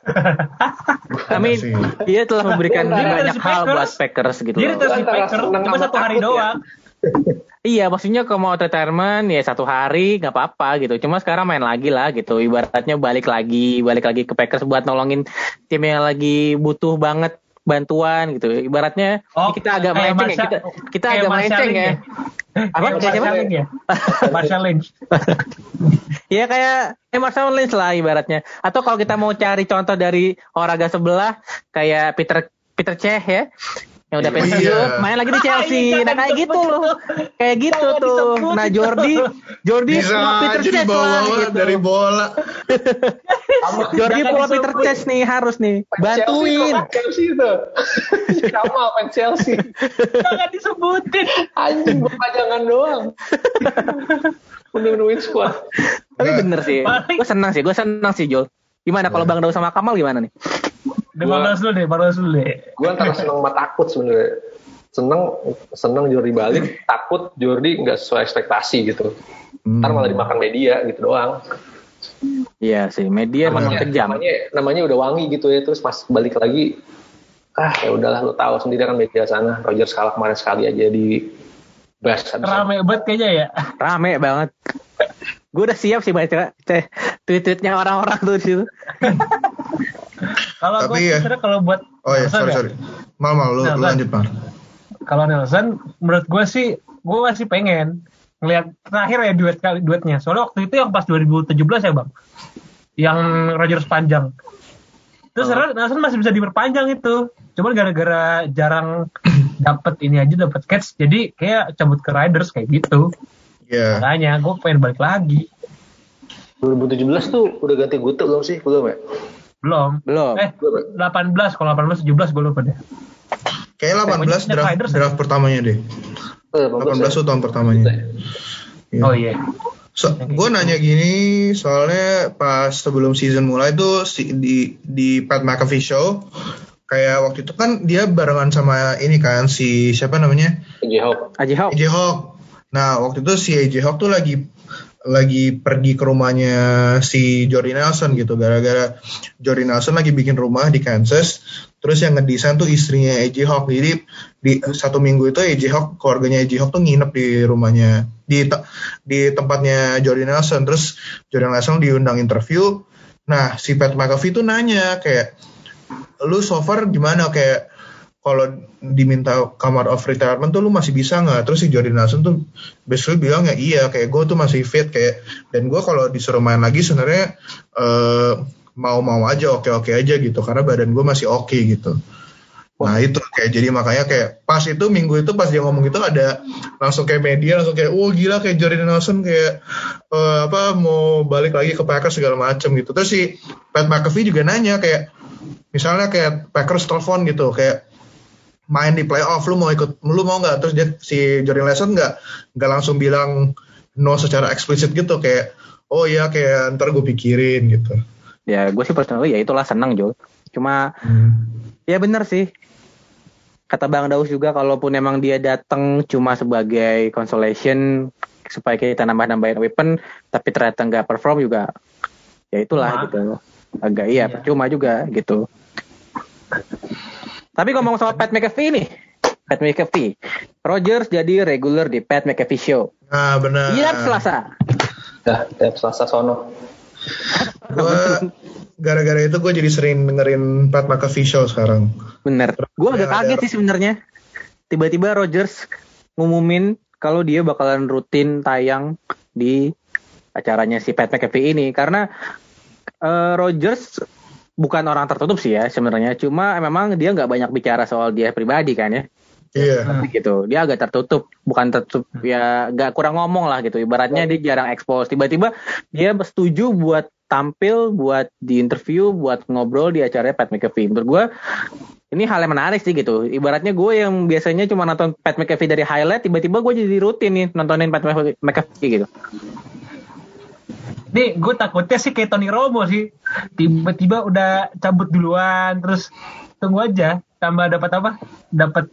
Kami dia telah memberikan Dia banyak hal Packers. buat Packers gitu. Dia retire di Packers cuma satu hari ya. doang. Iya, maksudnya kalau mau retirement ya satu hari nggak apa-apa gitu. Cuma sekarang main lagi lah gitu. Ibaratnya balik lagi, balik lagi ke Packers buat nolongin tim yang lagi butuh banget bantuan gitu. Ibaratnya Oh, kita agak melenceng ya. Kita, kita agak melenceng Lynch ya. Apa? Kayak Kayak siapa? Marshall Lynch ya? Marshall Lynch. Ya kayak Emerson Lynch lah ibaratnya. Atau kalau kita mau cari contoh dari olahraga sebelah kayak Peter Peter Cech ya. Yang udah Iya. pensiun, main lagi di Chelsea. Iya, nah kayak gitu loh. Kayak gitu Jangan tuh. Nah. Jordi, Jordi Bisa Peter Cech lah gitu. dari bola. Jordi Jangan pola. Peter Cech nih harus nih. Bantuin. Chelsea itu. Kamal fans Chelsea. Jangan disebutin. Anjing gue pajangan doang. Menu-menuin squad. Tapi Nggak. bener sih. Gue senang sih, gue senang sih Jol. Gimana kalau Bang Daud sama Kamal gimana nih? Balas dulu deh, balas dulu deh. Gue antara seneng sama takut sebenarnya. Seneng, seneng Jordi balik, takut Jordi nggak sesuai ekspektasi gitu. Ntar malah dimakan media gitu doang. Iya sih, media memang kejam. namanya namanya udah wangi gitu ya terus pas balik lagi ah ya udahlah lu tahu sendiri kan media sana Roger kalah kemarin sekali aja di Bears Rame banget kayaknya ya. Rame banget. Gue udah siap sih baca tweet-tweetnya orang-orang tuh di situ. Kalau gue ya- sebenarnya kalau buat Oh iya, Nelson sorry ya, sorry. Mal mal lu, lu Nelson. lanjut mal. Kalau Nelson, menurut gue sih, gue masih pengen ngelihat terakhir ya duet kali duetnya. Soalnya waktu itu yang pas 2017 ya bang, yang Rogers panjang. Terus sekarang Nelson masih bisa diperpanjang itu. Cuman gara-gara jarang dapat ini aja dapat catch, jadi kayak cabut ke Riders kayak gitu. Iya. Makanya gue pengen balik lagi. 2017 tuh udah ganti Gute belum sih belum ya Belum. Belum. Eh, 18 kalau 18 17 gue lupa deh. Kayak 18 Pokoknya draft, ya. draft pertamanya deh. Eh, 18 tuh tahun pertamanya. Iya. Oh iya. So, gue nanya gini soalnya pas sebelum season mulai tuh si, di di Pat McAfee show kayak waktu itu kan dia barengan sama ini kan si siapa namanya AJ Hawk Aji Hawk. AJ Hawk. Nah waktu itu si AJ Hawk tuh lagi lagi pergi ke rumahnya si Jordy Nelson gitu. Gara-gara Jordy Nelson lagi bikin rumah di Kansas terus yang ngedesain tuh istrinya AJ Hawk. Jadi di satu minggu itu AJ Hawk keluarganya AJ Hawk tuh nginep di rumahnya di te- di tempatnya Jordy Nelson. Terus Jordy Nelson diundang interview. Nah si Pat McAfee tuh nanya kayak lu so far gimana? Kayak kalau diminta kamar of retirement tuh lu masih bisa nggak? Terus si Jordan Nelson tuh basically bilang ya iya kayak gue tuh masih fit kayak dan gue kalau disuruh main lagi sebenarnya eh, mau-mau aja oke-oke aja gitu karena badan gue masih oke gitu. Nah itu kayak jadi makanya kayak pas itu minggu itu pas dia ngomong itu ada langsung kayak media langsung kayak oh gila kayak Jordan Nelson kayak eh, apa mau balik lagi ke Packers segala macem gitu. Terus si Pat McAfee juga nanya kayak misalnya kayak Packers telepon gitu kayak main di playoff lu mau ikut lu mau nggak terus dia si Jordan Nelson nggak nggak langsung bilang no secara eksplisit gitu kayak oh ya kayak ntar gue pikirin gitu Ya gue sih personally ya itulah senang Jo. Cuma ya bener sih. Kata Bang Daus juga kalaupun emang dia datang cuma sebagai consolation supaya kita nambah-nambahin weapon tapi ternyata nggak perform juga ya itulah Cuma. gitu agak iya Iya. percuma juga gitu tapi ngomong soal Pat McAfee nih. Pat McAfee. Rogers jadi regular di Pat McAfee Show. Nah benar. Iya Selasa. Dah tiap Selasa sono. Gue gara-gara itu gue jadi sering dengerin Pat McAfee show sekarang. Bener. Gue agak ada- kaget sih sebenarnya. Tiba-tiba Rogers ngumumin kalau dia bakalan rutin tayang di acaranya si Pat McAfee ini. Karena eh, Rogers bukan orang tertutup sih ya sebenarnya. Cuma memang dia nggak banyak bicara soal dia pribadi kan ya. Iya. gitu. Dia agak tertutup. Bukan tertutup ya nggak kurang ngomong lah gitu. Ibaratnya dia jarang expose. Tiba-tiba dia setuju buat tampil buat di interview buat ngobrol di acaranya Pat McAfee. Menurut gue ini hal yang menarik sih gitu. Ibaratnya gue yang biasanya cuma nonton Pat McAfee dari highlight tiba-tiba gue jadi rutin nih nontonin Pat McAfee gitu Nih, gue takutnya sih kayak Tony Romo sih. Tiba-tiba udah cabut duluan, terus tunggu aja. Tambah dapat apa? Dapat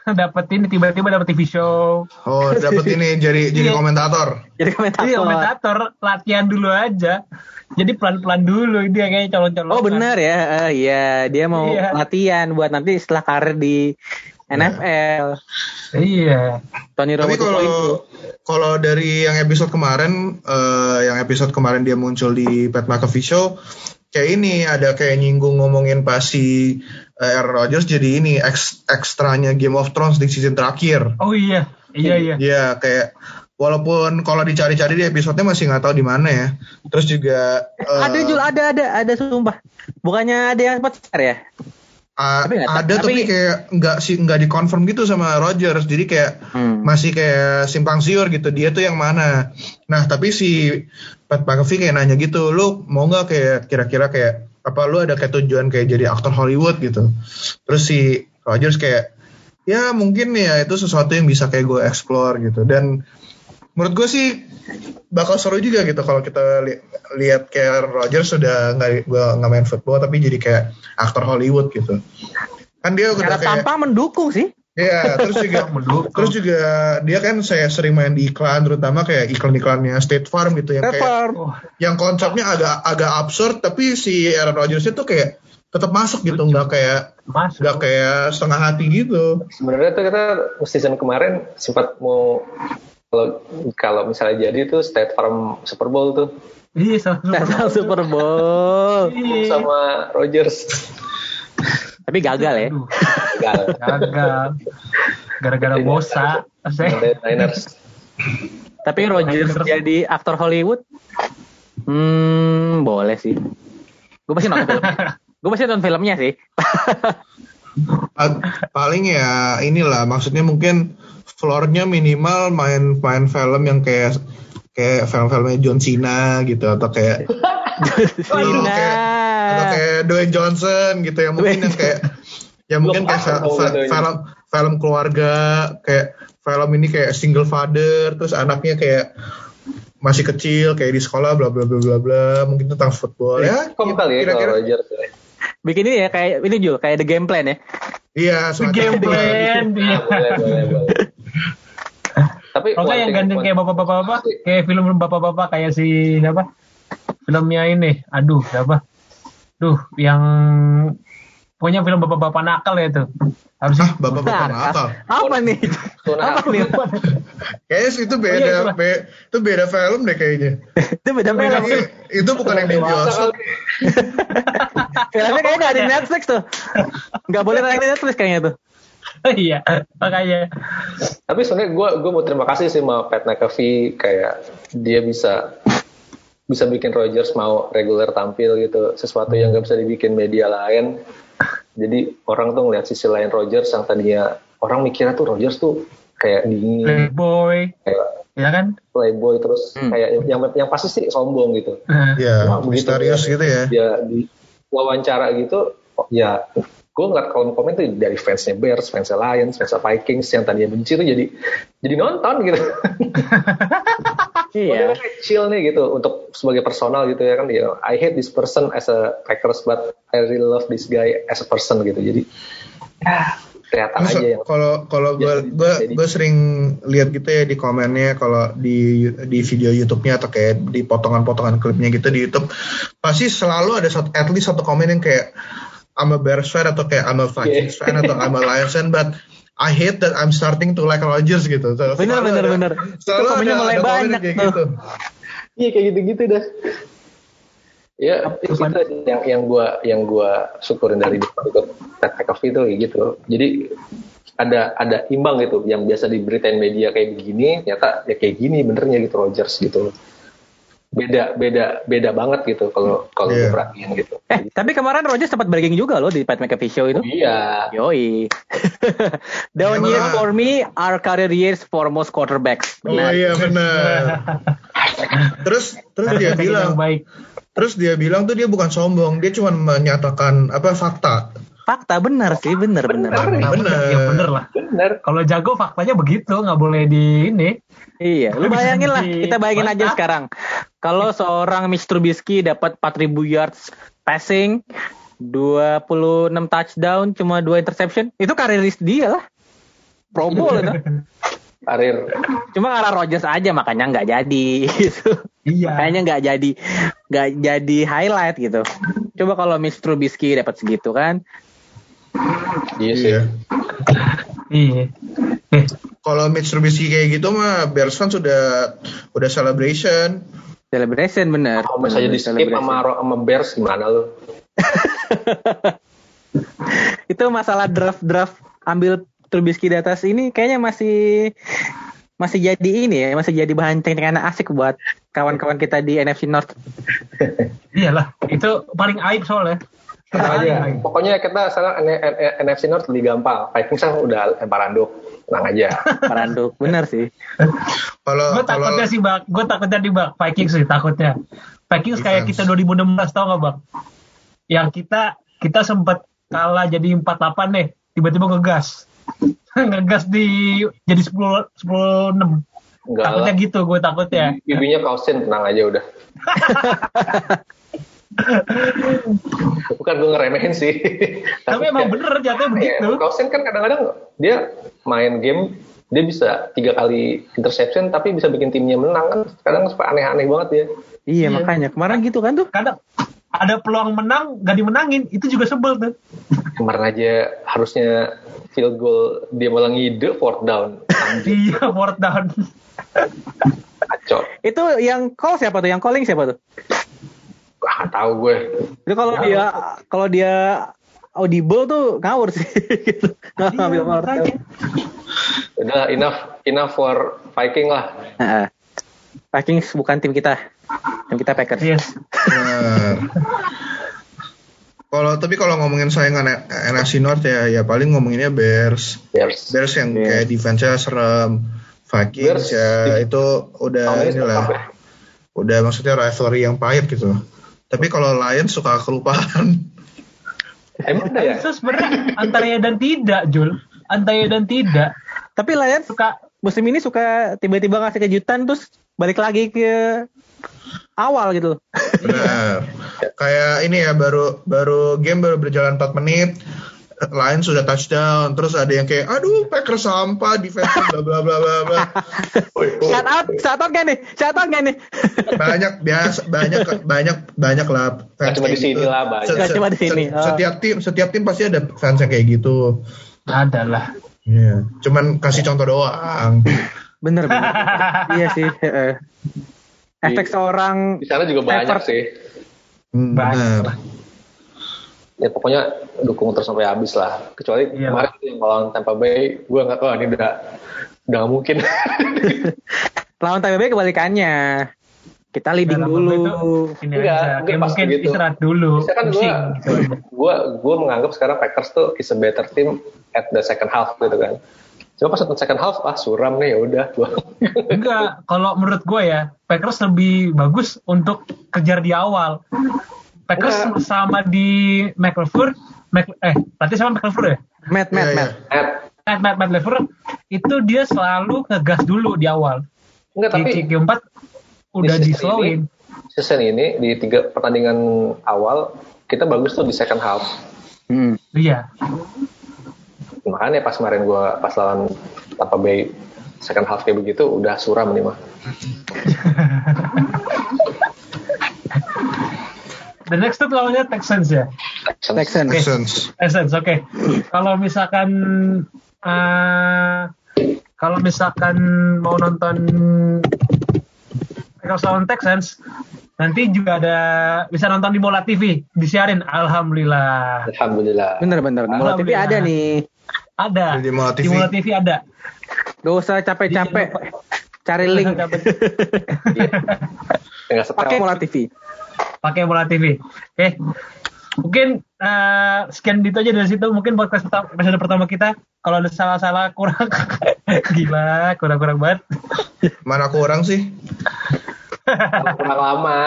dapat ini tiba-tiba dapat TV show. Oh, dapet ini jadi jadi Iya. komentator. jadi komentator Iya, komentator latihan dulu aja. Jadi pelan-pelan dulu dia kayaknya colong-colong. oh benar ya Eh, iya dia mau Iya. latihan buat nanti setelah karir di NFL Iya. Tony Romo Tapi kalau 2.0. kalau dari yang episode kemarin, eh, yang episode kemarin dia muncul di Pat McAfee Show, kayak ini ada kayak nyinggung ngomongin pasti eh, Aaron Rodgers jadi ini eks- ekstranya Game of Thrones di season terakhir. Oh iya. Iya, iya. Iya kayak walaupun kalau dicari-cari di episodenya masih nggak tahu di mana ya. Terus juga eh, ada Jul ada ada ada sumpah bukannya ada yang pacar ya a- tapi nggak- ada tapi, tapi- kayak nggak sih nggak dikonfirm gitu sama Rodgers. Jadi kayak Hmm. masih kayak simpang siur gitu dia tuh yang mana nah tapi si Pat McAfee kayak nanya gitu lu mau nggak kayak kira-kira kayak apa lu ada kayak tujuan kayak jadi aktor Hollywood gitu terus si Rogers kayak ya mungkin ya itu sesuatu yang bisa kayak gue explore gitu dan menurut gue sih bakal seru juga gitu kalau kita li- lihat kayak Rogers sudah nggak nggak main football tapi jadi kayak aktor Hollywood gitu kan dia udah kayak tampang mendukung sih Iya, terus juga Mendukung. terus juga dia kan saya sering main di iklan terutama kayak iklan-iklannya State Farm gitu yang kayak Trevor Oh, yang konsepnya agak agak absurd tapi si Aaron Rodgers itu kayak tetap masuk gitu nggak kayak masuk. nggak kayak setengah hati gitu. Sebenarnya tuh kita season kemarin sempat mau kalau kalau misalnya jadi tuh State Farm Super Bowl tuh Iya, salah. National Super Bowl Iya. sama Rogers tapi gagal ya Aduh, gagal. gagal. Gara-gara bosa. Niners. tapi Rogers jadi aktor Hollywood hmm boleh sih gue pasti nonton film gue pasti nonton filmnya sih Paling ya inilah maksudnya mungkin floornya minimal main main film yang kayak kayak film-filmnya John Cena gitu atau kayak atau Cena kayak, atau kayak Dwayne Johnson gitu yang mungkin yang kayak ya mungkin kayak fi- Dwayne. film film keluarga kayak film ini kayak single father terus anaknya kayak masih kecil kayak di sekolah bla bla bla bla bla mungkin tentang football ya kali ya kira-kira ya? bikin ini ya kayak ini Jul kayak The Game Plan ya iya game plan. Ah, Iya. boleh, boleh, boleh. Tapi one yang one- kayak bapak-bapak, kayak film bapak-bapak kayak si siapa? Filmnya ini, aduh siapa? Duh, yang pokoknya film bapak-bapak nakal ya itu. Harus ah bapak-bapak nakal? Apa nih? Apa nih? Kayaknya itu Oh, beda iya, itulah. be- itu beda film deh kayaknya. Itu beda film. Itu, itu bukan yang di bioskop. filmnya kayaknya nggak ada di Netflix tuh. Nggak boleh tayang di Netflix kayaknya tuh iya, makanya. Tapi sebenarnya gue gue mau terima kasih sih sama Pat McAfee kayak dia bisa bisa bikin Rogers mau reguler tampil gitu sesuatu yang gak bisa dibikin media lain. Jadi orang tuh ngeliat sisi lain Rogers yang tadinya orang mikirnya tuh Rogers tuh kayak dingin, Playboy, kayak ya kan? playboy terus Hmm. kayak yang yang pasti sih sombong gitu. Nah, ya Wah, begitu misterius gitu ya Dia di wawancara gitu, ya gue ngeliat kolom komen tuh dari fansnya Bears, fansnya Lions, fansnya Vikings yang tadinya benci tuh jadi jadi nonton gitu. iya. Oh, dia chill nih gitu untuk sebagai personal gitu ya kan. Ya I hate this person as a Packers but I really love this guy as a person gitu. Jadi ya kelihatan Terus aja yang kalau kalau gue gue gue sering lihat gitu ya di komennya kalau di di video YouTube-nya atau kayak di potongan-potongan klipnya gitu di YouTube pasti selalu ada satu at least satu komen yang kayak I'm a Bears fan atau kayak I'm a Vikings fan atau I'm a Lions fan but I hate that I'm starting to like Rodgers gitu. So, Bener, bener, ada- bener. Selalu Itu ada, mulai ada banyak kayak tuh. gitu. iya kayak gitu-gitu dah Ya, itu yang yang gua yang gua syukurin dari Ted itu kayak gitu. Jadi ada ada imbang gitu yang biasa diberitain media kayak begini ternyata ya kayak gini benernya gitu Rogers gitu beda beda beda banget gitu kalau kalau yeah. perhatiin gitu Eh, tapi kemarin Rogers sempat breaking juga loh di Pat McAfee Show itu. iya Yoi. Down Iya, years for me are career years for most quarterbacks. Oh iya benar. terus terus dia bilang, baik. terus dia bilang tuh dia bukan sombong, dia cuma menyatakan apa fakta. Fakta benar sih, benar benar. Nah, Bener. Ya bener lah. bener Kalau jago faktanya begitu, nggak boleh di ini. Iya, lu bayangin lah, di- kita bayangin aja sekarang. Kalau seorang Mitch Trubisky dapat 4000 yards passing, 26 touchdown, cuma 2 interception, itu kariris dia lah. Pro Bowl itu. karir Cuma karena Rodgers aja makanya nggak jadi gitu. Iya. Kayaknya nggak jadi nggak jadi highlight gitu. Coba kalau Mitch Trubisky dapat segitu kan. iya sih Iya. Iya. Eh, Kalau Mitch Trubisky kayak gitu mah Bears fans sudah udah celebration. Celebration bener. kalau misalnya di skip sama sama Bears gimana lu? Itu masalah draft draft ambil Trubisky di atas ini kayaknya masih masih jadi ini ya masih jadi bahan ceng-cengan asik buat kawan-kawan kita di NFC North. Iyalah, itu paling aib soalnya. Aja. Pokoknya kita sekarang NFC North lebih gampang. Vikings kan udah lempar anduk tenang aja. Paranduk bener sih. Kalau Gue takutnya sih bang, gue takutnya di bang. Vikings sih takutnya. Vikings kayak kita 2016 tau gak bang? Yang kita kita sempat kalah jadi 48 nih, tiba-tiba ngegas, ngegas di jadi 10 10 6. enggak lah. Takutnya gitu, gue takutnya. bibinya kausin tenang aja udah bukan gue ngeremehin sih. Tapi emang bener jatuhnya begitu. Ya, Kausen kan kadang-kadang dia main game dia bisa tiga kali interception tapi bisa bikin timnya menang kan. Kadang suka aneh-aneh banget ya iya makanya. Kemarin gitu kan tuh. Kadang ada peluang menang, gak dimenangin, itu juga sebel tuh. kemarin aja harusnya field goal dia malah ngide fourth down. Anjir, Iya, fourth down. kacau. Itu yang call siapa tuh? Yang calling siapa tuh nggak tahu gue itu kalau Ya. dia kalau dia audible tuh ngawur sih gitu nggak Iya, ngambil makanya. udah enough enough for Viking lah Nah, Vikings bukan tim kita tim kita Packers Yes. Benar. Kalau tapi kalau ngomongin saingan NFC North ya ya paling ngomonginnya Bears. Bears Bears yang Bears. kayak defense-nya serem. Vikings Bears ya itu udah inilah. ya. Udah maksudnya rivalry yang pahit gitu. Tapi kalau Lions suka kelupaan. emang ada ya Itu sebenarnya antara ya dan tidak, Jul. Antara ya dan tidak. tapi Lions Suka musim ini suka tiba-tiba ngasih kejutan terus balik lagi ke awal gitu Benar. kayak ini ya baru baru game baru berjalan 4 menit Lions sudah touchdown terus ada yang kayak aduh Packers sampah defense bla bla bla bla bla shout out shout out gak nih shout out gak nih banyak biasa banyak banyak banyak lah Nggak cuma di sini lah, banyak. Cuma di sini, oh. setiap tim setiap tim pasti ada fans yang kayak gitu adalah. Iya. cuman kasih contoh doang bener bener iya sih heeh. efek seorang di sana juga banyak sih Hmm, Banyak benar lah. Ya pokoknya dukung terus sampai habis lah kecuali Iya. kemarin yang lawan Tampa Bay gue nggak tahu ini udah udah nggak mungkin lawan Tampa Bay kebalikannya kita leading Dalam dulu itu, ini Enggak, aja. enggak Ya, mungkin begitu. istirahat dulu. Bisa kan gitu aja. gue gue menganggap sekarang Packers tuh is a better team at the second half gitu kan cuma pas second half ah suram nih ya udah gue Enggak, kalau menurut gue ya, Packers lebih bagus untuk kejar di awal. Packers Enggak. sama di McLeod, Mc, eh, berarti sama McLeod ya? Matt Matt Iya, Matt At, Matt, Matt, Matt LeFleur, itu dia selalu ngegas dulu di awal. enggak tapi Di Q4 udah di slowin. ini, season ini di tiga pertandingan awal kita bagus tuh di second half Hmm. Iya. makanya pas kemarin gue pas lawan Tampa Bay second half kayak begitu udah suram nih mah The next tuh lawannya Texans ya. Texans Texans Texans, oke. Kalau misalkan eh kalau misalkan mau nonton Packers lawan Texans, Nanti juga ada bisa nonton di Mola TV, disiarin. Alhamdulillah. Alhamdulillah. Bener-bener. Mola TV ada nih. Ada. Di Mola TV. Di Mola TV ada. Gak usah capek-capek. Cari link. Pakai Mola TV. Pakai Mola TV. Oke. Mungkin eh, sekian itu aja dari situ. Mungkin podcast pertama, episode pertama kita. Kalau ada salah-salah kurang, gila, kurang-kurang banget. Mana kurang sih? kurang lama.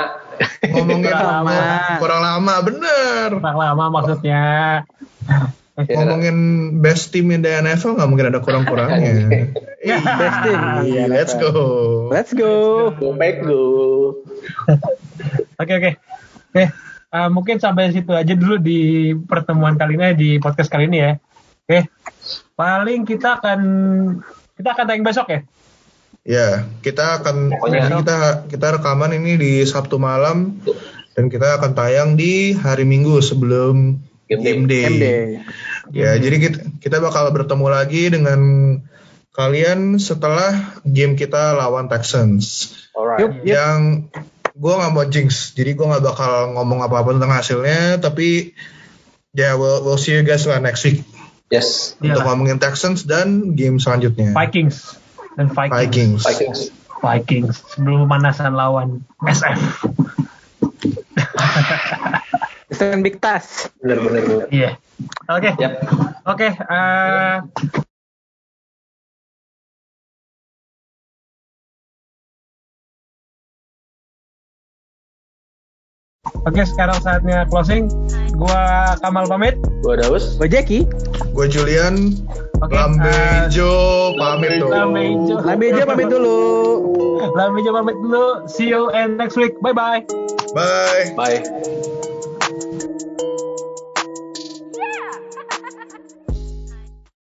Ngomongin Kurang kurang lama. kurang lama, bener. Kurang lama maksudnya. Ya, Ngomongin best team in the NFL nggak mungkin ada kurang-kurangnya. Ya. Best team. Iya, let's go. Let's go. Go back go. Oke oke. Oke. eh, mungkin sampai situ aja dulu di pertemuan kali ini di podcast kali ini ya. Oke. Paling kita akan kita akan tayang besok ya. Ya, kita akan Pokoknya- jadi kita kita rekaman ini di Sabtu malam dan kita akan tayang di hari Minggu sebelum Game day. game day. Ya, jadi kita, kita bakal bertemu lagi dengan kalian setelah game kita lawan Texans. Alright. Yuk, yuk. Gue nggak mau jinx, jadi gue nggak bakal ngomong apa-apa tentang hasilnya, tapi ya we'll, we'll see you guys lah next week Yes. untuk Iyalah. ngomongin Texans dan game selanjutnya. Vikings dan Vikings. Vikings. Vikings. Vikings sebelum pemanasan lawan SF. Stand Big Tas. Bener bener bener. Iya. Oke. Yap. Oke. Oke, sekarang saatnya closing. Gua Kamal pamit. Gua Daus. Gue Jackie. Gue Julian, Oke. eh, Lambejo pamit tuh. Lambejo. Lambejo pamit dulu. Lambejo pamit dulu. See you and next week. Bye bye. Bye. Bye.